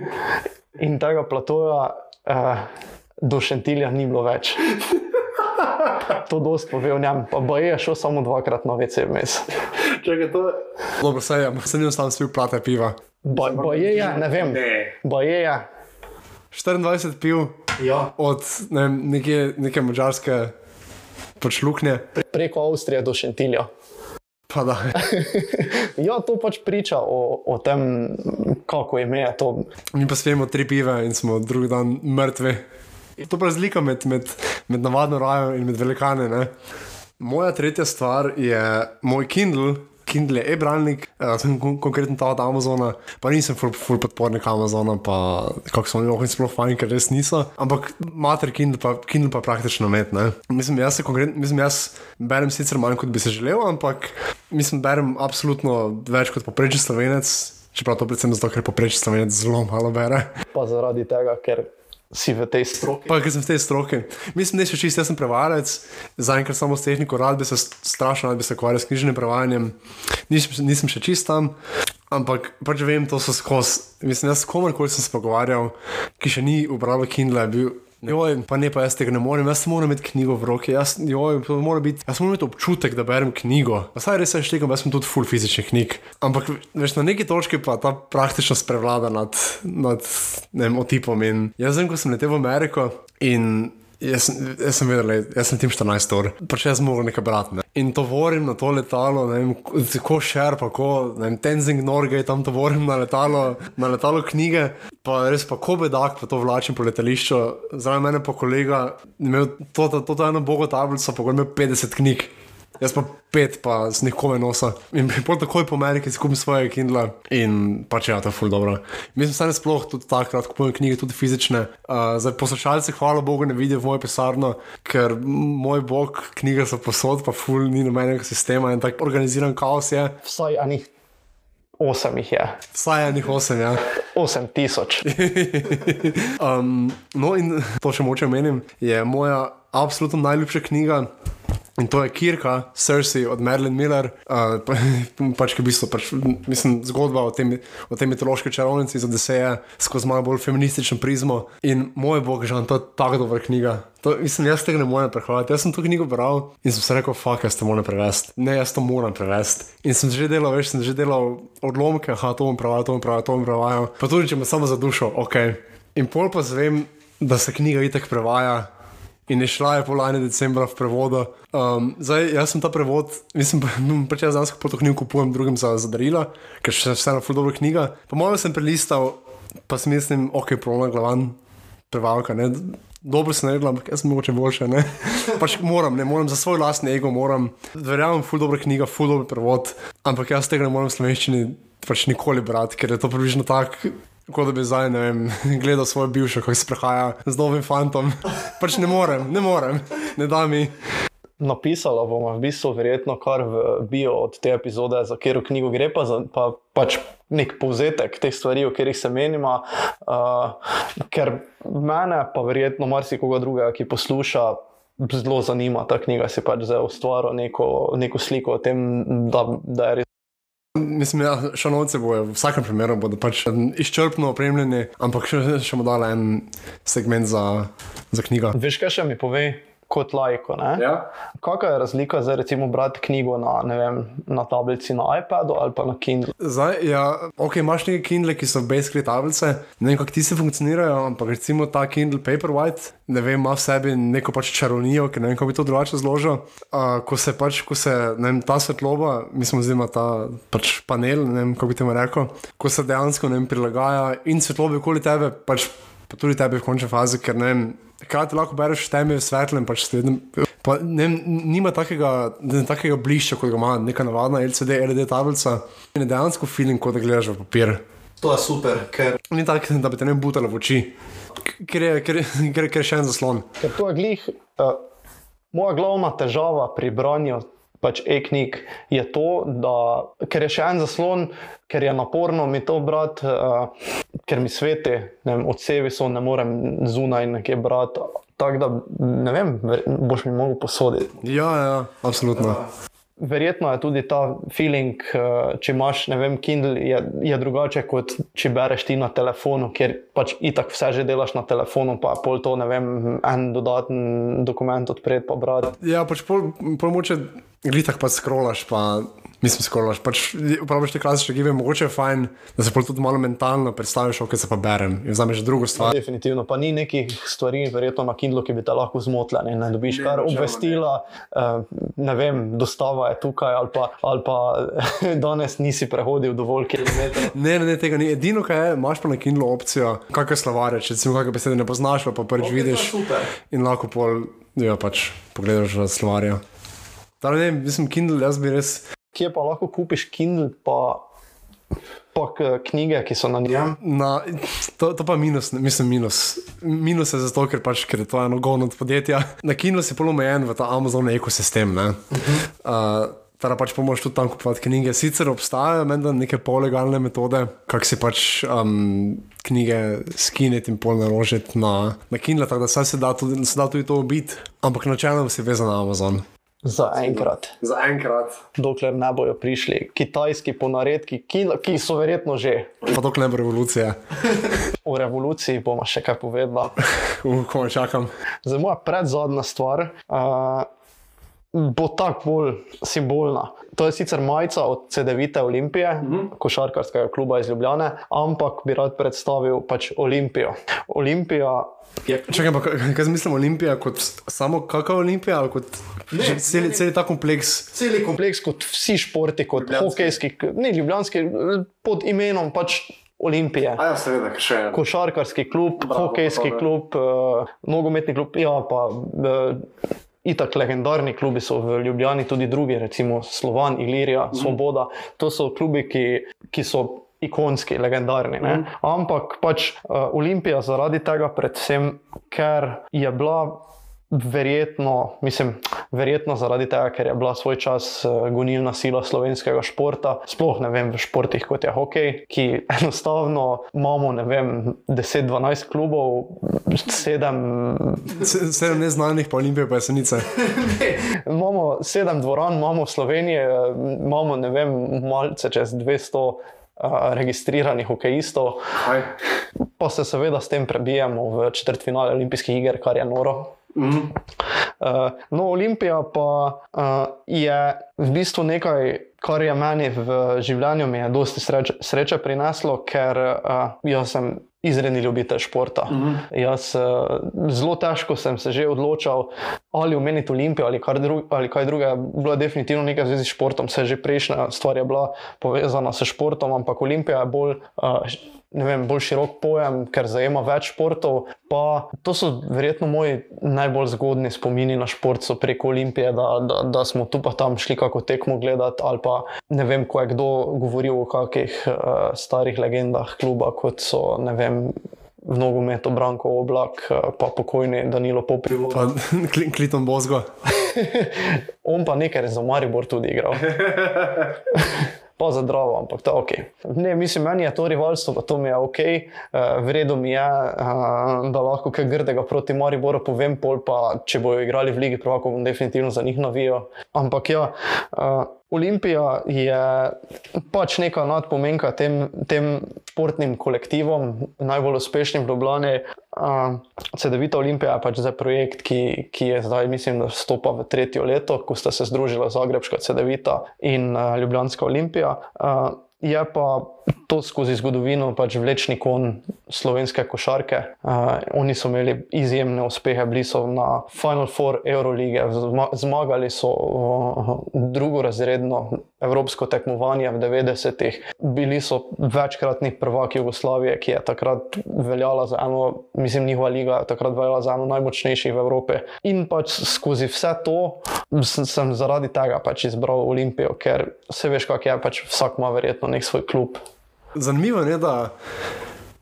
In tega platoja uh, do Šentilja ni bilo več. To dost pove o njem, pa boje je šel samo dvakrat na WC vmes. Čakaj, to je. Dobro, saj je, se ni sam spil plate piva. Boje je, ne vem, boje je. 24 piv, Ja. od ne vem, neke, neke mačarske pač luknje. Pre, preko Avstrije do Šentilja. Pa da. Ja, to pač priča o, o tem, kako ime je to. Mi pa spijemo tri pive in smo drugi dan mrtvi. To je razlika med, med, med navadno rajo in med velikane. Ne? Moja tretja stvar je moj Kindle. Kindle e-bralnik, uh, sem kon konkretno ta od Amazona, pa nisem full, full podpornik Amazona, pa kako so oni lahko sploh fajn, ker res niso. Ampak mater Kindle pa, Kindle pa praktično met. Ne? Mislim, jaz se konkretno, mislim, jaz berem sicer manj, kot bi se želel, ampak mislim, berem absolutno več kot poprečen slovenec. Čeprav to predvsem zato, ker poprečen slovenec zelo malo bere. Pa zaradi tega, ker si v tej stroki. Pa, ker sem v tej stroki. Mislim, da je še čist, jaz sem prevajalec, zaenkrat samo s tehniko, rad bi se strašno, rad bi se ukvarjal s knjižnim prevajanjem. Nisem, nisem še čist tam, ampak pač vem, to so skozi. Mislim, jaz s komerkoli sem se pogovarjal, ki še ni uporabil Kindle, je bil. Joj, pa ne, pa jaz tega ne morem, jaz moram imeti knjigo v roki, jaz, joj, mora biti, jaz moram imeti občutek, da berem knjigo. Pa saj res štekam, jaz sem tudi full fizičnih knjig. Ampak veš, na neki točki pa ta praktičnost prevlada nad, nad ne vem, otipom. In jaz vem, ko sem letel v Ameriko in Jaz, jaz sem vedel, jaz sem tim 14 ur, pa če jaz moram nekaj brati. Ne. In to vorim na to letalo, ne vem, ko šer, pa ko, ne vem, Tenzing Norge, tam to vorim na letalo, na letalo knjige, pa res pa ko bedak, pa to vlačim po letališču, zraven mene pa kolega, imel to, to, to, to eno bogo tablico, pa imel 50 knjig. Jaz pa pet, pa z nikome nosa. In pol takoj po Ameriki skupim svoje Kindle in pač ja, to je ful dobro. Mislim, da se sploh tudi takrat kupujem knjige, tudi fizične. Uh, zdaj poslušalci, hvala Bogu, ne vidijo v moje pisarno, ker moj bog, knjige so posod, pa ful ni nobenega sistema in tak organiziran kaos je. Vsaj ani. Osem jih je. Vsaj enih osem, ja. Osem tisoč. um, no, in to še moče menim, je moja absolutno najljubša knjiga. In to je Kirka, Cersei od Merlin Miller, uh, pa, pač ki je v bistvu pač, mislim, zgodba o tem, o tem mitološki čarovnici za Deseja skozi malo bolj feministično prizmo. In moj bog, žal, to je tako dobra knjiga. To, mislim, jaz tega ne morem prehvaliti. Jaz sem to knjigo bral in sem se rekel, fuck, jaz to moram prevesti. Ne, jaz to moram prevesti. In sem že delal, veš, sem že delal odlomke, aha, to bom prevajal, to bom prevajal, to bom prevajal. Pa tudi, če me samo za dušo, ok. In pol pa zvem, da se knjiga itek prevaja in je šla je polajne decembra v prevodu. Um, zdaj, jaz sem ta prevod, mislim, pač jaz zansko potohnil kupujem drugim za, za darila, ker še vseeno ful dobra knjiga. Po mojem sem prelistal, pa sem mislim, ok, prolona glavan, prevalka, ne. Dobro se naredila, ampak jaz sem mogoče boljša, ne. Pač moram, ne morem za svoj lastni ego, moram. Verjamem, ful dobra knjiga, ful dober prevod, ampak jaz tega ne morem v slovenščini pač nikoli brati, ker je to približno tako. Kot da bi zdaj vem, gledal svojo bivšo, kako se prehaja z novim fantom. Pač ne morem, ne morem, ne da mi. Napisala bom v bistvu verjetno kar v bio od te epizode, za katero knjigo gre, pa, za, pa pač nek povzetek teh stvari, o katerih se menimo. Uh, ker mene, pa verjetno marsikoga drugega, ki posluša, zelo zanima ta knjiga, si pač zdaj ustvaril neko, neko sliko o tem, da, da je res. Mislim, da ja, šanovce bojo v vsakem primeru pač izčrpno opremljeni, ampak še, še bomo dali en segment za, za knjigo. Veš, kaj še mi pove? Kot lajko. Ja. Kakšna je razlika za recimo brati knjigo na, vem, na tablici na iPadu ali pa na Kindle? Zdaj, ja, ok, imaš neke Kindle, ki so basically tablice, ne vem, kako ti se funkcionirajo, ampak recimo ta Kindle Paperwhite, ne vem, ima v sebi neko pač čarovnijo, ki ne vem, kako bi to drugače zložil. Uh, ko se pač, ko se vem, ta svetloba, mislim, da ima ta pač panel, ne vem, kako bi temu rekel, ko se dejansko ne vem, prilagaja in svetlobe okoli tebe, pač pa tudi tebe v končni fazi, ker ne vem. Kaj ti lahko bereš, temi je svetlem, pač sledem. Pa ne, nima takega, ne, takega blišča, kot ga ima neka navadna LCD, LD tablica. In je dejansko feeling, kot da gledaš v papir. To je super, ker. Ni tako, da bi te ne butalo v oči, ker je, ker, ker, ker je še en zaslon. Ker to je glih. Uh, moja glavna težava pri branju pač e-knjig je to, da ker je še en zaslon, ker je naporno mi to brati, uh, ker mi sveti, vem, od sebi so, ne morem zunaj nekje brati. Tako da, ne vem, boš mi mogel posoditi. Ja, ja, absolutno. Uh. Verjetno je tudi ta feeling, če imaš, ne vem, Kindle, je, je drugače kot če bereš ti na telefonu, ker pač itak vse že delaš na telefonu, pa pol to, ne vem, en dodaten dokument odpreti pa brati. Ja, pač pol, pol moče glitak pa skrolaš, pa mislim, skrolaš. Pač uporabiš te klasične give, mogoče je fajn, da se tudi malo mentalno predstaviš, kaj se pa berem in vzameš drugo stvar. Definitivno, pa ni nekih stvari, verjetno na Kindlu, ki bi te lahko zmotile. Ne, ne dobiš ne, kar obvestila, ne. Uh, ne vem, dostava je tukaj, ali pa, ali pa danes nisi prehodil dovolj kilometrov. ne, ne, ne, tega ni. Edino, kaj je, imaš pa na Kindlu opcijo, kakšne slovarje, če si kakšne besede ne poznaš, pa prvič okay, vidiš in lahko pol, ja, pač pogledaš v slovarje. Da, ne, mislim, Kindle, jaz bi res. Kje pa lahko kupiš Kindle, pa, pa knjige, ki so na njem? Na, to, to pa minus, mislim, minus. Minus je zato, ker, pač, ker je to eno govno od podjetja. Na Kindle si polomejen v ta Amazon ekosistem. Uh -huh. uh, Teda pač pomoč tudi tam kupovati knjige. Sicer obstajajo menda neke polegalne metode, kako si pač um, knjige skiniti in pol naložiti na, na Kindle, tako da se da tudi, se da tudi to ubiti, ampak načelno si vezan na Amazon. Za enkrat. Za enkrat. Dokler ne bojo prišli kitajski ponaredki, ki, ki so verjetno že. Pa dokler ne bo revolucija. o revoluciji bomo še kaj povedali. Ko čakam. Za moja predzadnja stvar. Uh, Bo tako bolj simbolna. To je sicer majica od CD-vite Olimpije, mm -hmm. košarkarskega kluba iz Ljubljana, ampak bi rad predstavil pač Olimpijo. Olimpija Čakaj, pa, kaj mislim, Olimpija kot samo kakšna Olimpija ali kot ne, celi, ne, celi ta kompleks? Celi kompleks kot vsi športi, kot ljubljanski. hokejski, ne ljubljanski, pod imenom pač. Olimpije. Ja, seveda, še en. Košarkarski klub, Bravo, hokejski klub, uh, nogometni klub, ja, pa uh, itak legendarni klubi so v Ljubljani, tudi drugi, recimo Slovan, Ilirija, mm. Svoboda. To so klubi, ki, ki so ikonski, legendarni. Mm. Ampak pač uh, Olimpija zaradi tega, predvsem, ker je bila verjetno, mislim, verjetno zaradi tega, ker je bila svoj čas uh, gonilna sila slovenskega športa, sploh ne vem v športih kot je hokej, ki enostavno imamo, ne vem, 10-12 klubov, 7. Sedem neznanih, pa Olimpije, pa jesenice. imamo sedem dvoran, imamo v Sloveniji, imamo, ne vem, malce čez 200 registriranih hokejistov. Pa se seveda s tem prebijemo v četrtfinale olimpijskih iger, kar je noro. Mm uh, no, Olimpija pa uh, je v bistvu nekaj, kar je meni v življenju mi je dosti sreče, sreče prineslo, ker uh, jaz sem izredni ljubitelj športa. Mm -hmm. Jaz uh, zelo težko sem se že odločal, ali omeniti Olimpijo ali, dru ali kaj drugega. Bilo je definitivno nekaj v zvezi s športom, se že prejšnja stvar je bila povezana s športom, ampak Olimpija je bolj. Uh, Vem, bolj širok pojem, ker zajema več športov. Pa to so verjetno moji najbolj zgodni spomini na šport, so preko Olimpije, da, da, da smo tu pa tam šli kako tekmo gledati. Ali pa ne vem, ko je kdo govoril o kakih uh, starih legendah kluba, kot so ne vem v nogometu Branko Oblak, eh, pa pokojni Danilo Poprilo. Pa Kliton Bozgo. On pa nekaj za Maribor tudi igral. Pa za zdravo, ampak to je ok. Ne, mislim, meni je to rivalstvo, pa to mi je ok. Uh, v redu mi je, uh, da lahko kaj grdega proti Mariboru povem, pol pa če bojo igrali v Ligi Prvako, bom definitivno za njih navijo. Ampak ja. Uh, Olimpija je pač neka nadpomenka tem, tem športnim kolektivom, najbolj uspešnim v Ljubljani. Uh, CD-vita Olimpija je pač zdaj projekt, ki, ki je zdaj, mislim, da stopa v tretje leto, ko sta se združila Zagrebska CD-vita in uh, Ljubljanska Olimpija. Uh, je pa to skozi zgodovino pač vlečni kon slovenske košarke. Uh, oni so imeli izjemne uspehe, bili so na Final Four Eurolige, zmagali so uh, drugo razredno evropsko tekmovanje v 90-ih, bili so večkratni prvaki Jugoslavije, ki je takrat veljala za eno, mislim, njihova liga je takrat veljala za eno najmočnejših v Evropi. In pač skozi vse to sem zaradi tega pač izbral Olimpijo, ker se veš, kak je, pač vsak ima verjetno nek svoj klub. Zanimivo je, da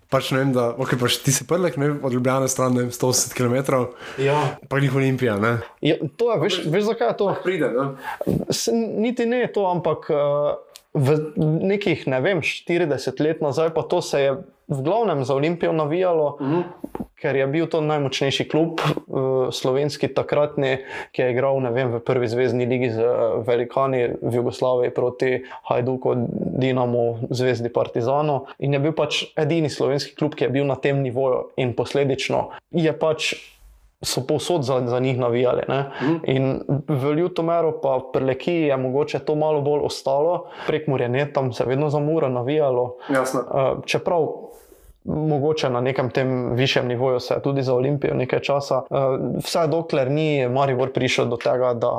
pač ne vem, da okay, pač ti si prlek ne, od Ljubljana stran 180 km. Ja. Pa njih Olimpija. Ja, to je, veš, veš zakaj je to? Pride, ne? S, niti ne je to, ampak uh, v nekih, ne vem, 40 let nazaj pa to se je v glavnem za Olimpijo navijalo. Uh mhm. -huh ker je bil to najmočnejši klub, uh, slovenski takratni, ki je igral vem, v prvi zvezdni ligi z uh, velikani v Jugoslaviji proti Hajduku, Dinamo, Zvezdi Partizano. In je bil pač edini slovenski klub, ki je bil na tem nivoju in posledično je pač. so povsod za, za njih navijali. Mm. In v Ljutomeru, pa pri Lekiji je mogoče to malo bolj ostalo, prek Murjene, tam se vedno za Mura navijalo. Uh, čeprav mogoče na nekem tem višjem nivoju se je tudi za Olimpijo nekaj časa. Uh, vse dokler ni Maribor prišel do tega, da,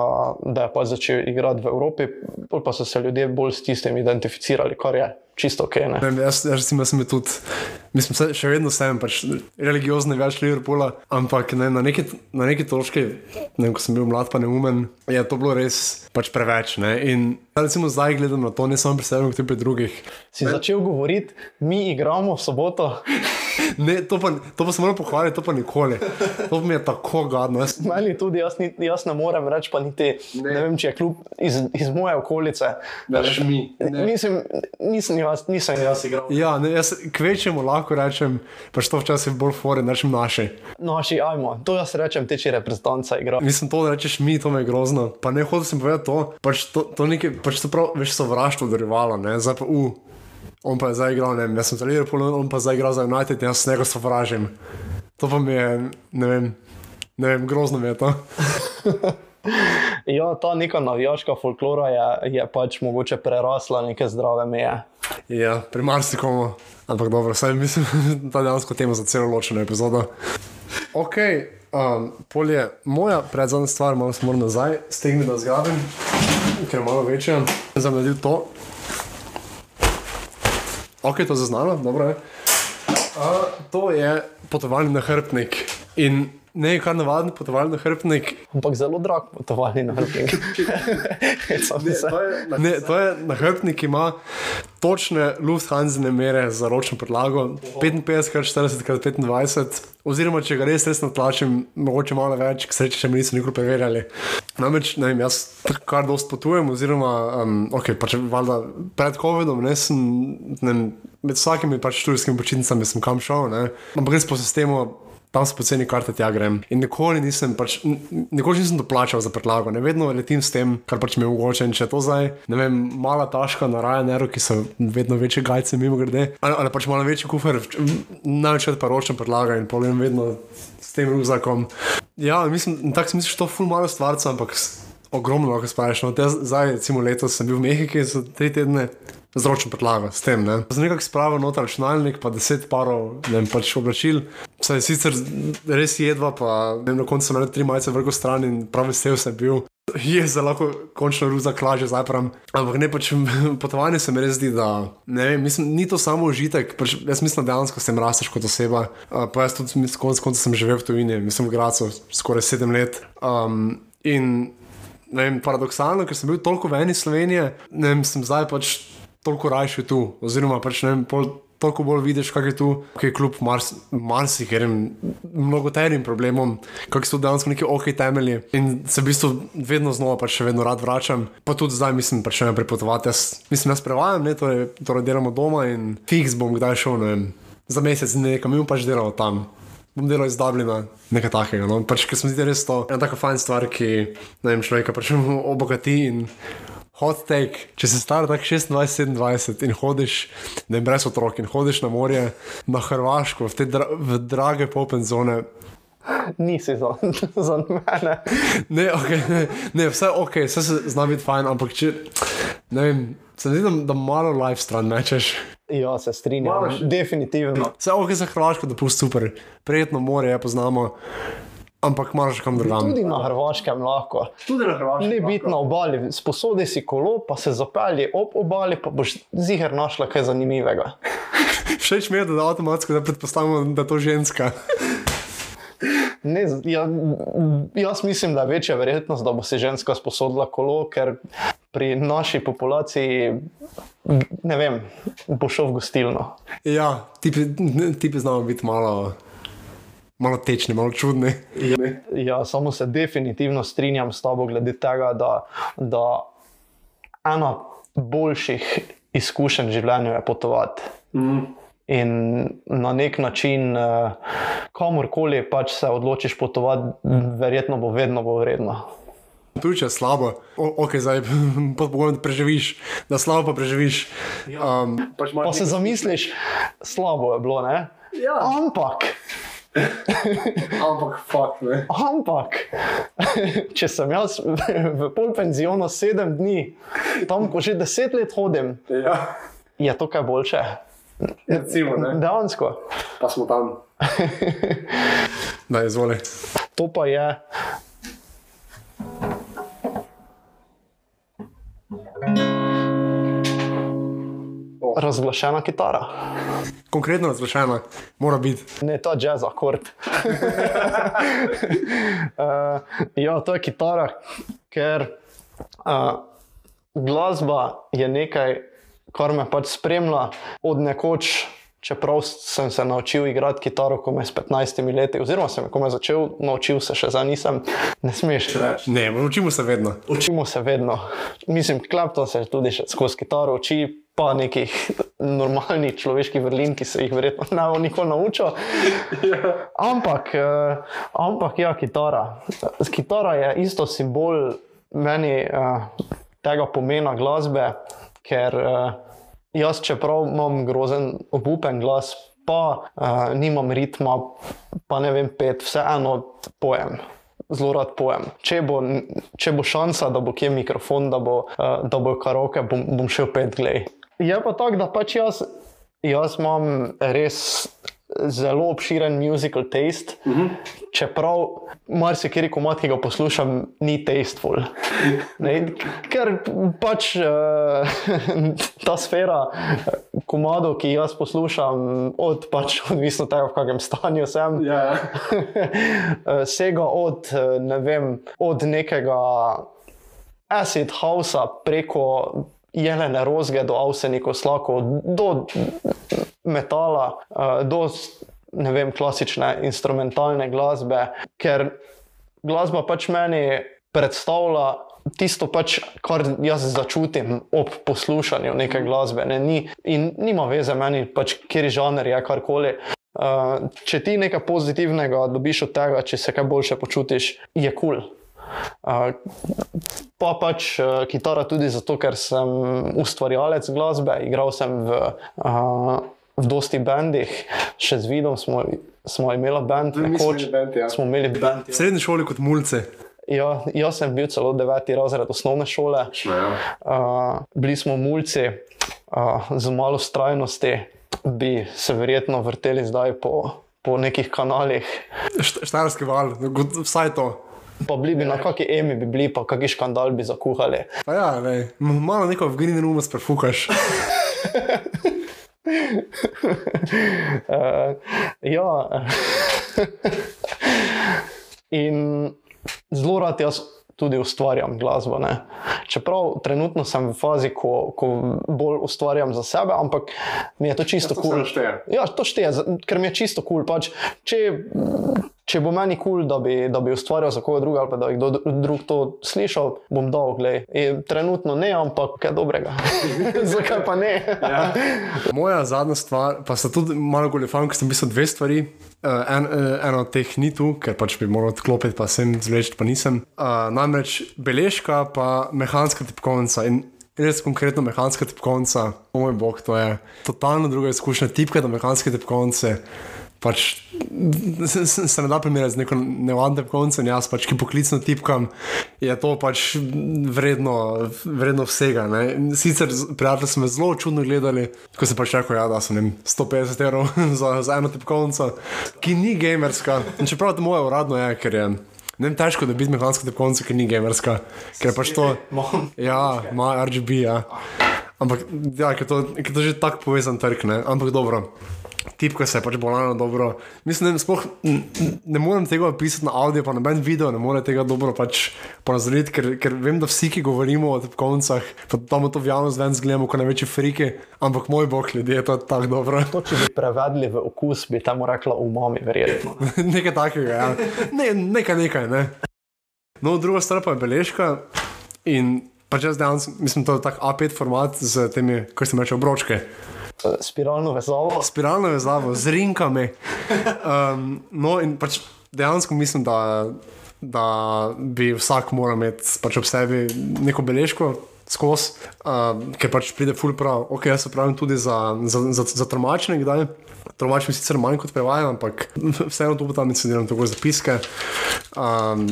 da je pa začel igrati v Evropi, pa so se ljudje bolj s tistim identificirali, kar je čisto ok. Ne? Ne, jaz, jaz jaz sem tudi, mislim, se, še vedno sem pač religiozni več Liverpoola, ampak ne, na, neki, na neki točki, ne ko sem bil mlad, pa neumen, je to bilo res pač preveč. Ne? In recimo zdaj gledam na to, ne samo pri sebi, tudi pri drugih. Si ne? začel govoriti, mi igramo v soboto. Ne, to, pa, to pa se moram pohvaliti, to pa nikoli. To mi je tako gadno. Jaz... Meni tudi, jaz, ni, jaz ne morem reči, pa niti ne. ne vem, če je kljub iz, iz moje okolice. Ne, mi. Ne. Nisem, nisem jaz, nisem jaz igral. Ja, ne, jaz kvečemu lahko rečem, pa što včasih bolj fore, rečem naši. Naši, ajmo, to jaz rečem, ti če reprezentanca igra. Mislim, to rečeš mi, to me je grozno. Pa ne hodim povedati to, pač to, to nekaj, pač to prav, veš, sovraštvo darivalo, ne, zdaj pa, uh, on pa je zdaj igral, ne, jaz sem za Liverpool, on pa zdaj igra za United, jaz njega sovražim. To pa mi je, ne vem, ne vem, grozno mi je to. Ja, ta neka navijaška folklora je, je pač mogoče prerasla neke zdrave meje. Ja, pri marsikomu, ampak dobro, saj mislim, da je dejansko tema za celo ločeno epizodo. Ok, um, polje, moja predzadnja stvar, malo moral nazaj, stegni da zgrabim, ker je malo večja. Zdaj naredil to. Ok, to je zaznano, dobro je. Uh, to je potovalni nahrbtnik. In ne kar navaden potovalni nahrbtnik. Ampak zelo drag potovalni nahrbtnik. ne, to je, ne, to je nahrbtnik, ki ima točne Lufthansa mere za ročno podlago, 55x40x25, oziroma če ga res res natlačim, mogoče malo več, k sreči še mi niso nikoli preverjali. Namreč, ne vem, jaz kar dost potujem, oziroma, um, ok, pač valjda pred COVID-om, ne sem, ne, med vsakimi pač študijskimi počitnicami sem kam šel, ne, ampak res po sistemu tam so poceni karte, tja grem. In nikoli nisem, pač, nikoli nisem doplačal za predlago, ne vedno letim s tem, kar pač mi je mogoče. In če to zdaj, ne vem, mala taška na Ryanairu, ki so vedno večje gajce, mimo grede, ali, ali pač malo večji kufer, največ pa ročna predlaga in povem vedno s tem ruzakom. Ja, mislim, tako si misliš, to ful malo stvarca, ampak ogromno lahko spraviš. No, zdaj, recimo letos sem bil v Mehiki za tri tedne zročno podlago s tem. Ne. Za nekaj spravo noter računalnik, pa deset parov, ne pač oblačil. Saj sicer res jedva, pa vem, na koncu sem imel tri majice vrgo stran in prav vesel sem bil. Je zelo lahko končno ruza klaže zaprem. Ampak ne pač potovanje se mi res zdi, da ne vem, mislim, ni to samo užitek, pač jaz mislim, da dejansko se rasteš kot oseba. Uh, pa jaz tudi konec konca sem živel v tujini, mislim v Gracu skoraj sedem let. Um, in ne vem, paradoksalno, ker sem bil toliko v eni Sloveniji, ne vem, sem zdaj pač toliko rajši tu, oziroma pač ne vem, pol, toliko bolj vidiš, kaj je tu, kaj je kljub marsikaterim mnogoterim problemom, kak so dejansko neki ok temelji. In se v bistvu vedno znova, pač še vedno rad vračam, pa tudi zdaj mislim, pač ne prepotovati. Jaz mislim, jaz prevajam, ne, torej, torej delamo doma in fiks bom kdaj šel, ne za mesec nekam in pač delal tam. Bom delal iz Dublina, nekaj takega. No? Pač, ker sem zdi res to ena tako fajn stvar, ki ne vem, človeka pač obogati in hot take, če si star tako 26-27 in hodiš, ne brez otrok in hodiš na morje, na Hrvaško, v te dra v drage popen zone. Nisi za, za mene. Ne, okay, ne, ne, vse ok, vse se zna biti fajn, ampak če, ne vem, se zdi, da malo life stran mečeš. Ja, se strinjam, definitivno. Vse ok, za Hrvaško, da pusti super, prijetno morje, poznamo. Ampak moraš kam drugam. Tudi na Hrvaškem lahko. Tudi na Hrvaškem. Ne biti na obali, sposodi si kolo, pa se zapelji ob obali, pa boš ziger našla kaj zanimivega. Všeč mi je, da avtomatsko da predpostavimo, da je to ženska. Ne, ja, jaz mislim, da je večja verjetnost, da bo si ženska sposodila kolo, ker pri naši populaciji, ne vem, bo šel v gostilno. Ja, ti bi znal biti malo malo tečni, malo čudni. Ja, ja, samo se definitivno strinjam s tabo glede tega, da, da ena boljših izkušenj v življenju je potovati. Mm. In na nek način, eh, kamorkoli pač se odločiš potovati, verjetno bo vedno bo vredno. Tudi če je slabo, ok, zdaj pa pogojno, da preživiš, da slabo pa preživiš. Ja. Um, pač pa se zamisliš, slabo je bilo, ne? Ja. Ampak Ampak, fuck, ne. Ampak, če sem jaz v polpenzionu sedem dni, tam ko že deset let hodim, Ja, je to kaj boljše. recimo, ne. Dejansko. Pa smo tam. Da, izvoli. To pa je. Razglašena kitara. Konkretno razglašena, mora biti. Ne, to je jazz akord. uh, ja, to je kitara, ker uh, glasba je nekaj, kar me pač spremlja od nekoč. Čeprav sem se naučil igrati kitaro, ko me s 15 leti, oziroma sem ko me začel, naučil se še za nisem, ne smeš. Ne, učimo se vedno. Učimo se vedno. Mislim, Klepton se tudi še skozi kitaro uči, pa nekih normalnih človeških vrlin, ki se jih verjetno ne bo nikoli naučil. Ampak, uh, ampak ja, kitara. Kitara je isto simbol meni uh, tega pomena glasbe, ker uh, jaz, čeprav imam grozen obupen glas, pa uh, nimam ritma, pa ne vem, pet, vseeno pojem. Zelo rad pojem. Če bo, če bo šansa, da bo kje mikrofon, da bo, uh, da bo karaoke, bom, bom šel pet glej. Je pa tako, da pač jaz, jaz imam res zelo obširen musical taste, uh -huh. čeprav marsikeri komat, ki ga poslušam, ni tasteful. Ne, ker pač uh, ta sfera komadov, ki jaz poslušam, od pač odvisno od tega, v kakšnem stanju sem, Ja, sega od, eh, ne vem, od nekega acid housea preko jelene rozge do avsenikov slakov, do metala, eh, do ne vem, klasične instrumentalne glasbe, ker glasba pač meni predstavlja tisto, pač, kar jaz začutim ob poslušanju neke glasbe. Ne, ni, in nima veze meni, pač, kjer žanr je karkoli. Uh, če ti nekaj pozitivnega dobiš od tega, če se kaj boljše počutiš, je kul. Cool. Pa pač kitara tudi zato, ker sem ustvarjalec glasbe, igral sem v, v dosti bendih, še z vidom smo, smo imeli bend, nekoč imeli band, ja. smo imeli bend. v srednji šoli kot mulce. Ja, jaz sem bil celo deveti razred osnovne šole, Ja. uh, bili smo mulci, uh, z malo strajnosti bi se verjetno vrteli zdaj po, po nekih kanalih. Št- Štajerski val, kot- vsaj to. Pa bili bi na kakšni emi, bi bili pa kakšen škandal bi zakuhali. Pa ja, m- malo neko v green room sprefukaš. Uh, ja. In zelo rad jaz tudi ustvarjam glasbo. Ne. Čeprav trenutno sem v fazi, ko, ko bolj ustvarjam za sebe, ampak mi je to čisto kul. Cool. šteje. Ja, to šteje, ker mi je čisto kul. Cool. Pač, če, če bo meni kul, cool, da, bi, da bi ustvarjal za koga drugega, ali pa da bi kdo dru- drug to slišal, bom dal. glej. In Trenutno ne, ampak kaj dobrega. Zakaj pa ne? Ja. Moja zadnja stvar, pa sta tudi malo goljufan, ker sem mislil dve stvari. Uh, en, uh, eno od teh ni tu, ker pač bi moral odklopiti, pa sem zvleč, pa nisem. Uh, namreč beležka, pa mehanska tipkovnica. In res konkretno mehanska tipkovnica, o moj bog, to je totalno druga izkušnja. Tipka do mehanske tipkovnice. Pač, se, se, se ne da primerjati z neko nevadno tipkovnico, in jaz pač, ki poklicno tipkam, je to pač vredno, vredno vsega. Ne. Sicer prijatelji so me zelo čudno gledali, ko sem pač rekel, ja, da sem jim 150 evrov za, za eno tipkovnico, ki ni gamerska. In čeprav to moje uradno je, ker je. Ne vem, težko je dobiti mehansko tipkovnico, ki ni gamerska, ker pač to. Ja, ima RGB, ja. Ampak, ja, ker to, ker to že tako povezan trg, ne. Ampak dobro. Tipka se je pač bolano dobro. Mislim, da sploh ne morem tega opisati na audio, pa noben video ne more tega dobro pač ponazoriti, ker, ker vem, da vsi, ki govorimo o tipkovnicah, pa tam to v javnost ven zgledamo kot največji friki, ampak moj bog, ljudje, to je tako dobro. To, če bi prevedli v okus, bi temu rekla umami, verjetno. nekaj takega, ja. Ne, nekaj, nekaj, ne. No, druga stvar pa je beležka in pač jaz dejansko, mislim, to je tak A5 format z temi, kot se reče, obročke. Spiralno vezavo. spiralno vezavo z rinkami. Um, no, in pač dejansko mislim, da, da bi vsak moral imeti pač ob sebi neko beležko, skozi, uh, ker pač pride full prav. Ok, jaz se pravim tudi za, za, za, za tolmačenje, kdaj. Tolmačim sicer manj kot prevajam, ampak vseeno tu tam incidiram tako zapiske. Um,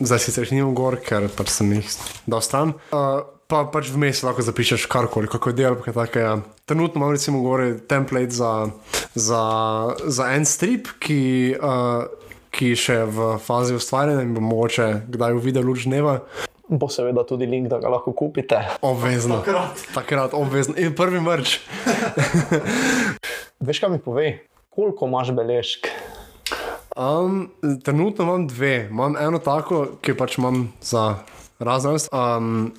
zdaj sicer jih nimam gor, ker pač sem jih dal stran. Uh, pa pač vmes lahko zapišeš karkoli, kako je delo, takega. Trenutno imam recimo gore template za, za, za en strip, ki, uh, ki še je v fazi ustvarjanja in bo mogoče kdaj uvidel luč dneva. Bo seveda tudi link, da ga lahko kupite. Obvezno. Takrat. Takrat, obvezno. In prvi mrč. Veš, kaj mi povej, koliko imaš beležk? Um, trenutno imam dve. Imam eno tako, ki pač imam za razne. Um,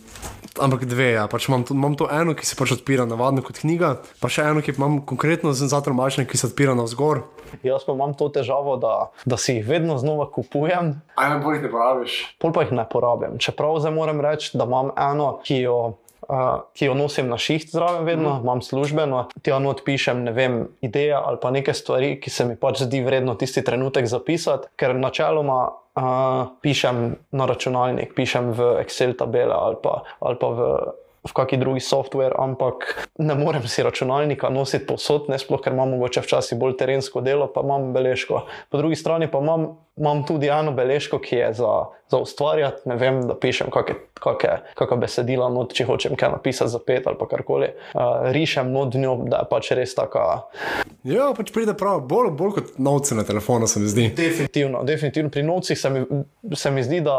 ampak dve, ja. pač imam, to, imam to eno, ki se pač odpira navadno kot knjiga, pa še eno, ki imam konkretno za tolmačenje, ki se odpira navzgor. Jaz pa imam to težavo, da, da si jih vedno znova kupujem. Aj me bolj jih ne porabiš. Pol pa jih ne porabim. Čeprav zdaj moram reči, da imam eno, ki jo, ki jo nosim na šiht zraven, vedno mm. imam službeno, ti jo odpišem, ne vem, ideje ali pa neke stvari, ki se mi pač zdi vredno tisti trenutek zapisati, ker načeloma. Uh, pišem na računalnik, pišem v Excel tabele ali pa, ali pa v v kakšen drugi software, ampak ne morem si računalnika nositi posod, ne sploh, ker imam mogoče včasih bolj terensko delo, pa imam beležko. Po drugi strani pa imam, imam tudi eno beležko, ki je za, za ustvarjati, ne vem, da pišem kakšne besedila, not, če hočem kaj napisati za pet ali karkoli. Uh, rišem not dnjo, da je pač res taka. Ja, pač pride prav, bolj, bolj kot novce na telefonu, se mi zdi. Definitivno, definitivno. pri novcih se mi, se mi zdi, da,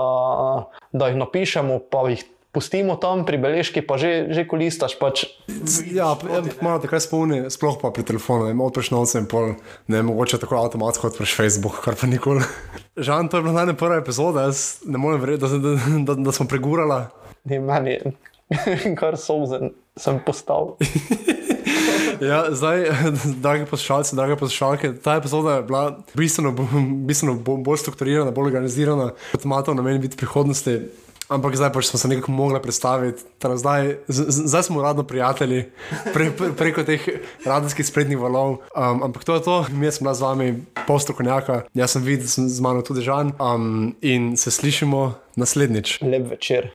da jih napišemo, pa jih pustimo tam pri beležki, pa že, že kolistaš. Pač. Ja, malo te kaj spomni, sploh pa pri telefonu, ne odpreš novce in pol, ne mogoče tako avtomatsko odpreš Facebook, kar pa nikoli. Žan, to je bila najna prva epizoda, jaz ne morem verjeti, da, da, da, da smo pregurali. Ne, meni je, kar sozen sem postal. Ja, zdaj, dragi poslušalci, drage poslušalke, ta epizoda je bila bistveno, bistveno bolj strukturirana, bolj organizirana, kot imate v namenu biti prihodnosti. Ampak zdaj pač smo se nekako mogli predstaviti. Zdaj, zdaj smo uradno prijatelji pre, pre, preko teh radijskih sprednjih valov. Um, ampak to je to, mi smo z vami postrokovnjaka, jaz sem videl, da sem z mano tudi žan um, in se slišimo naslednjič. Lep večer.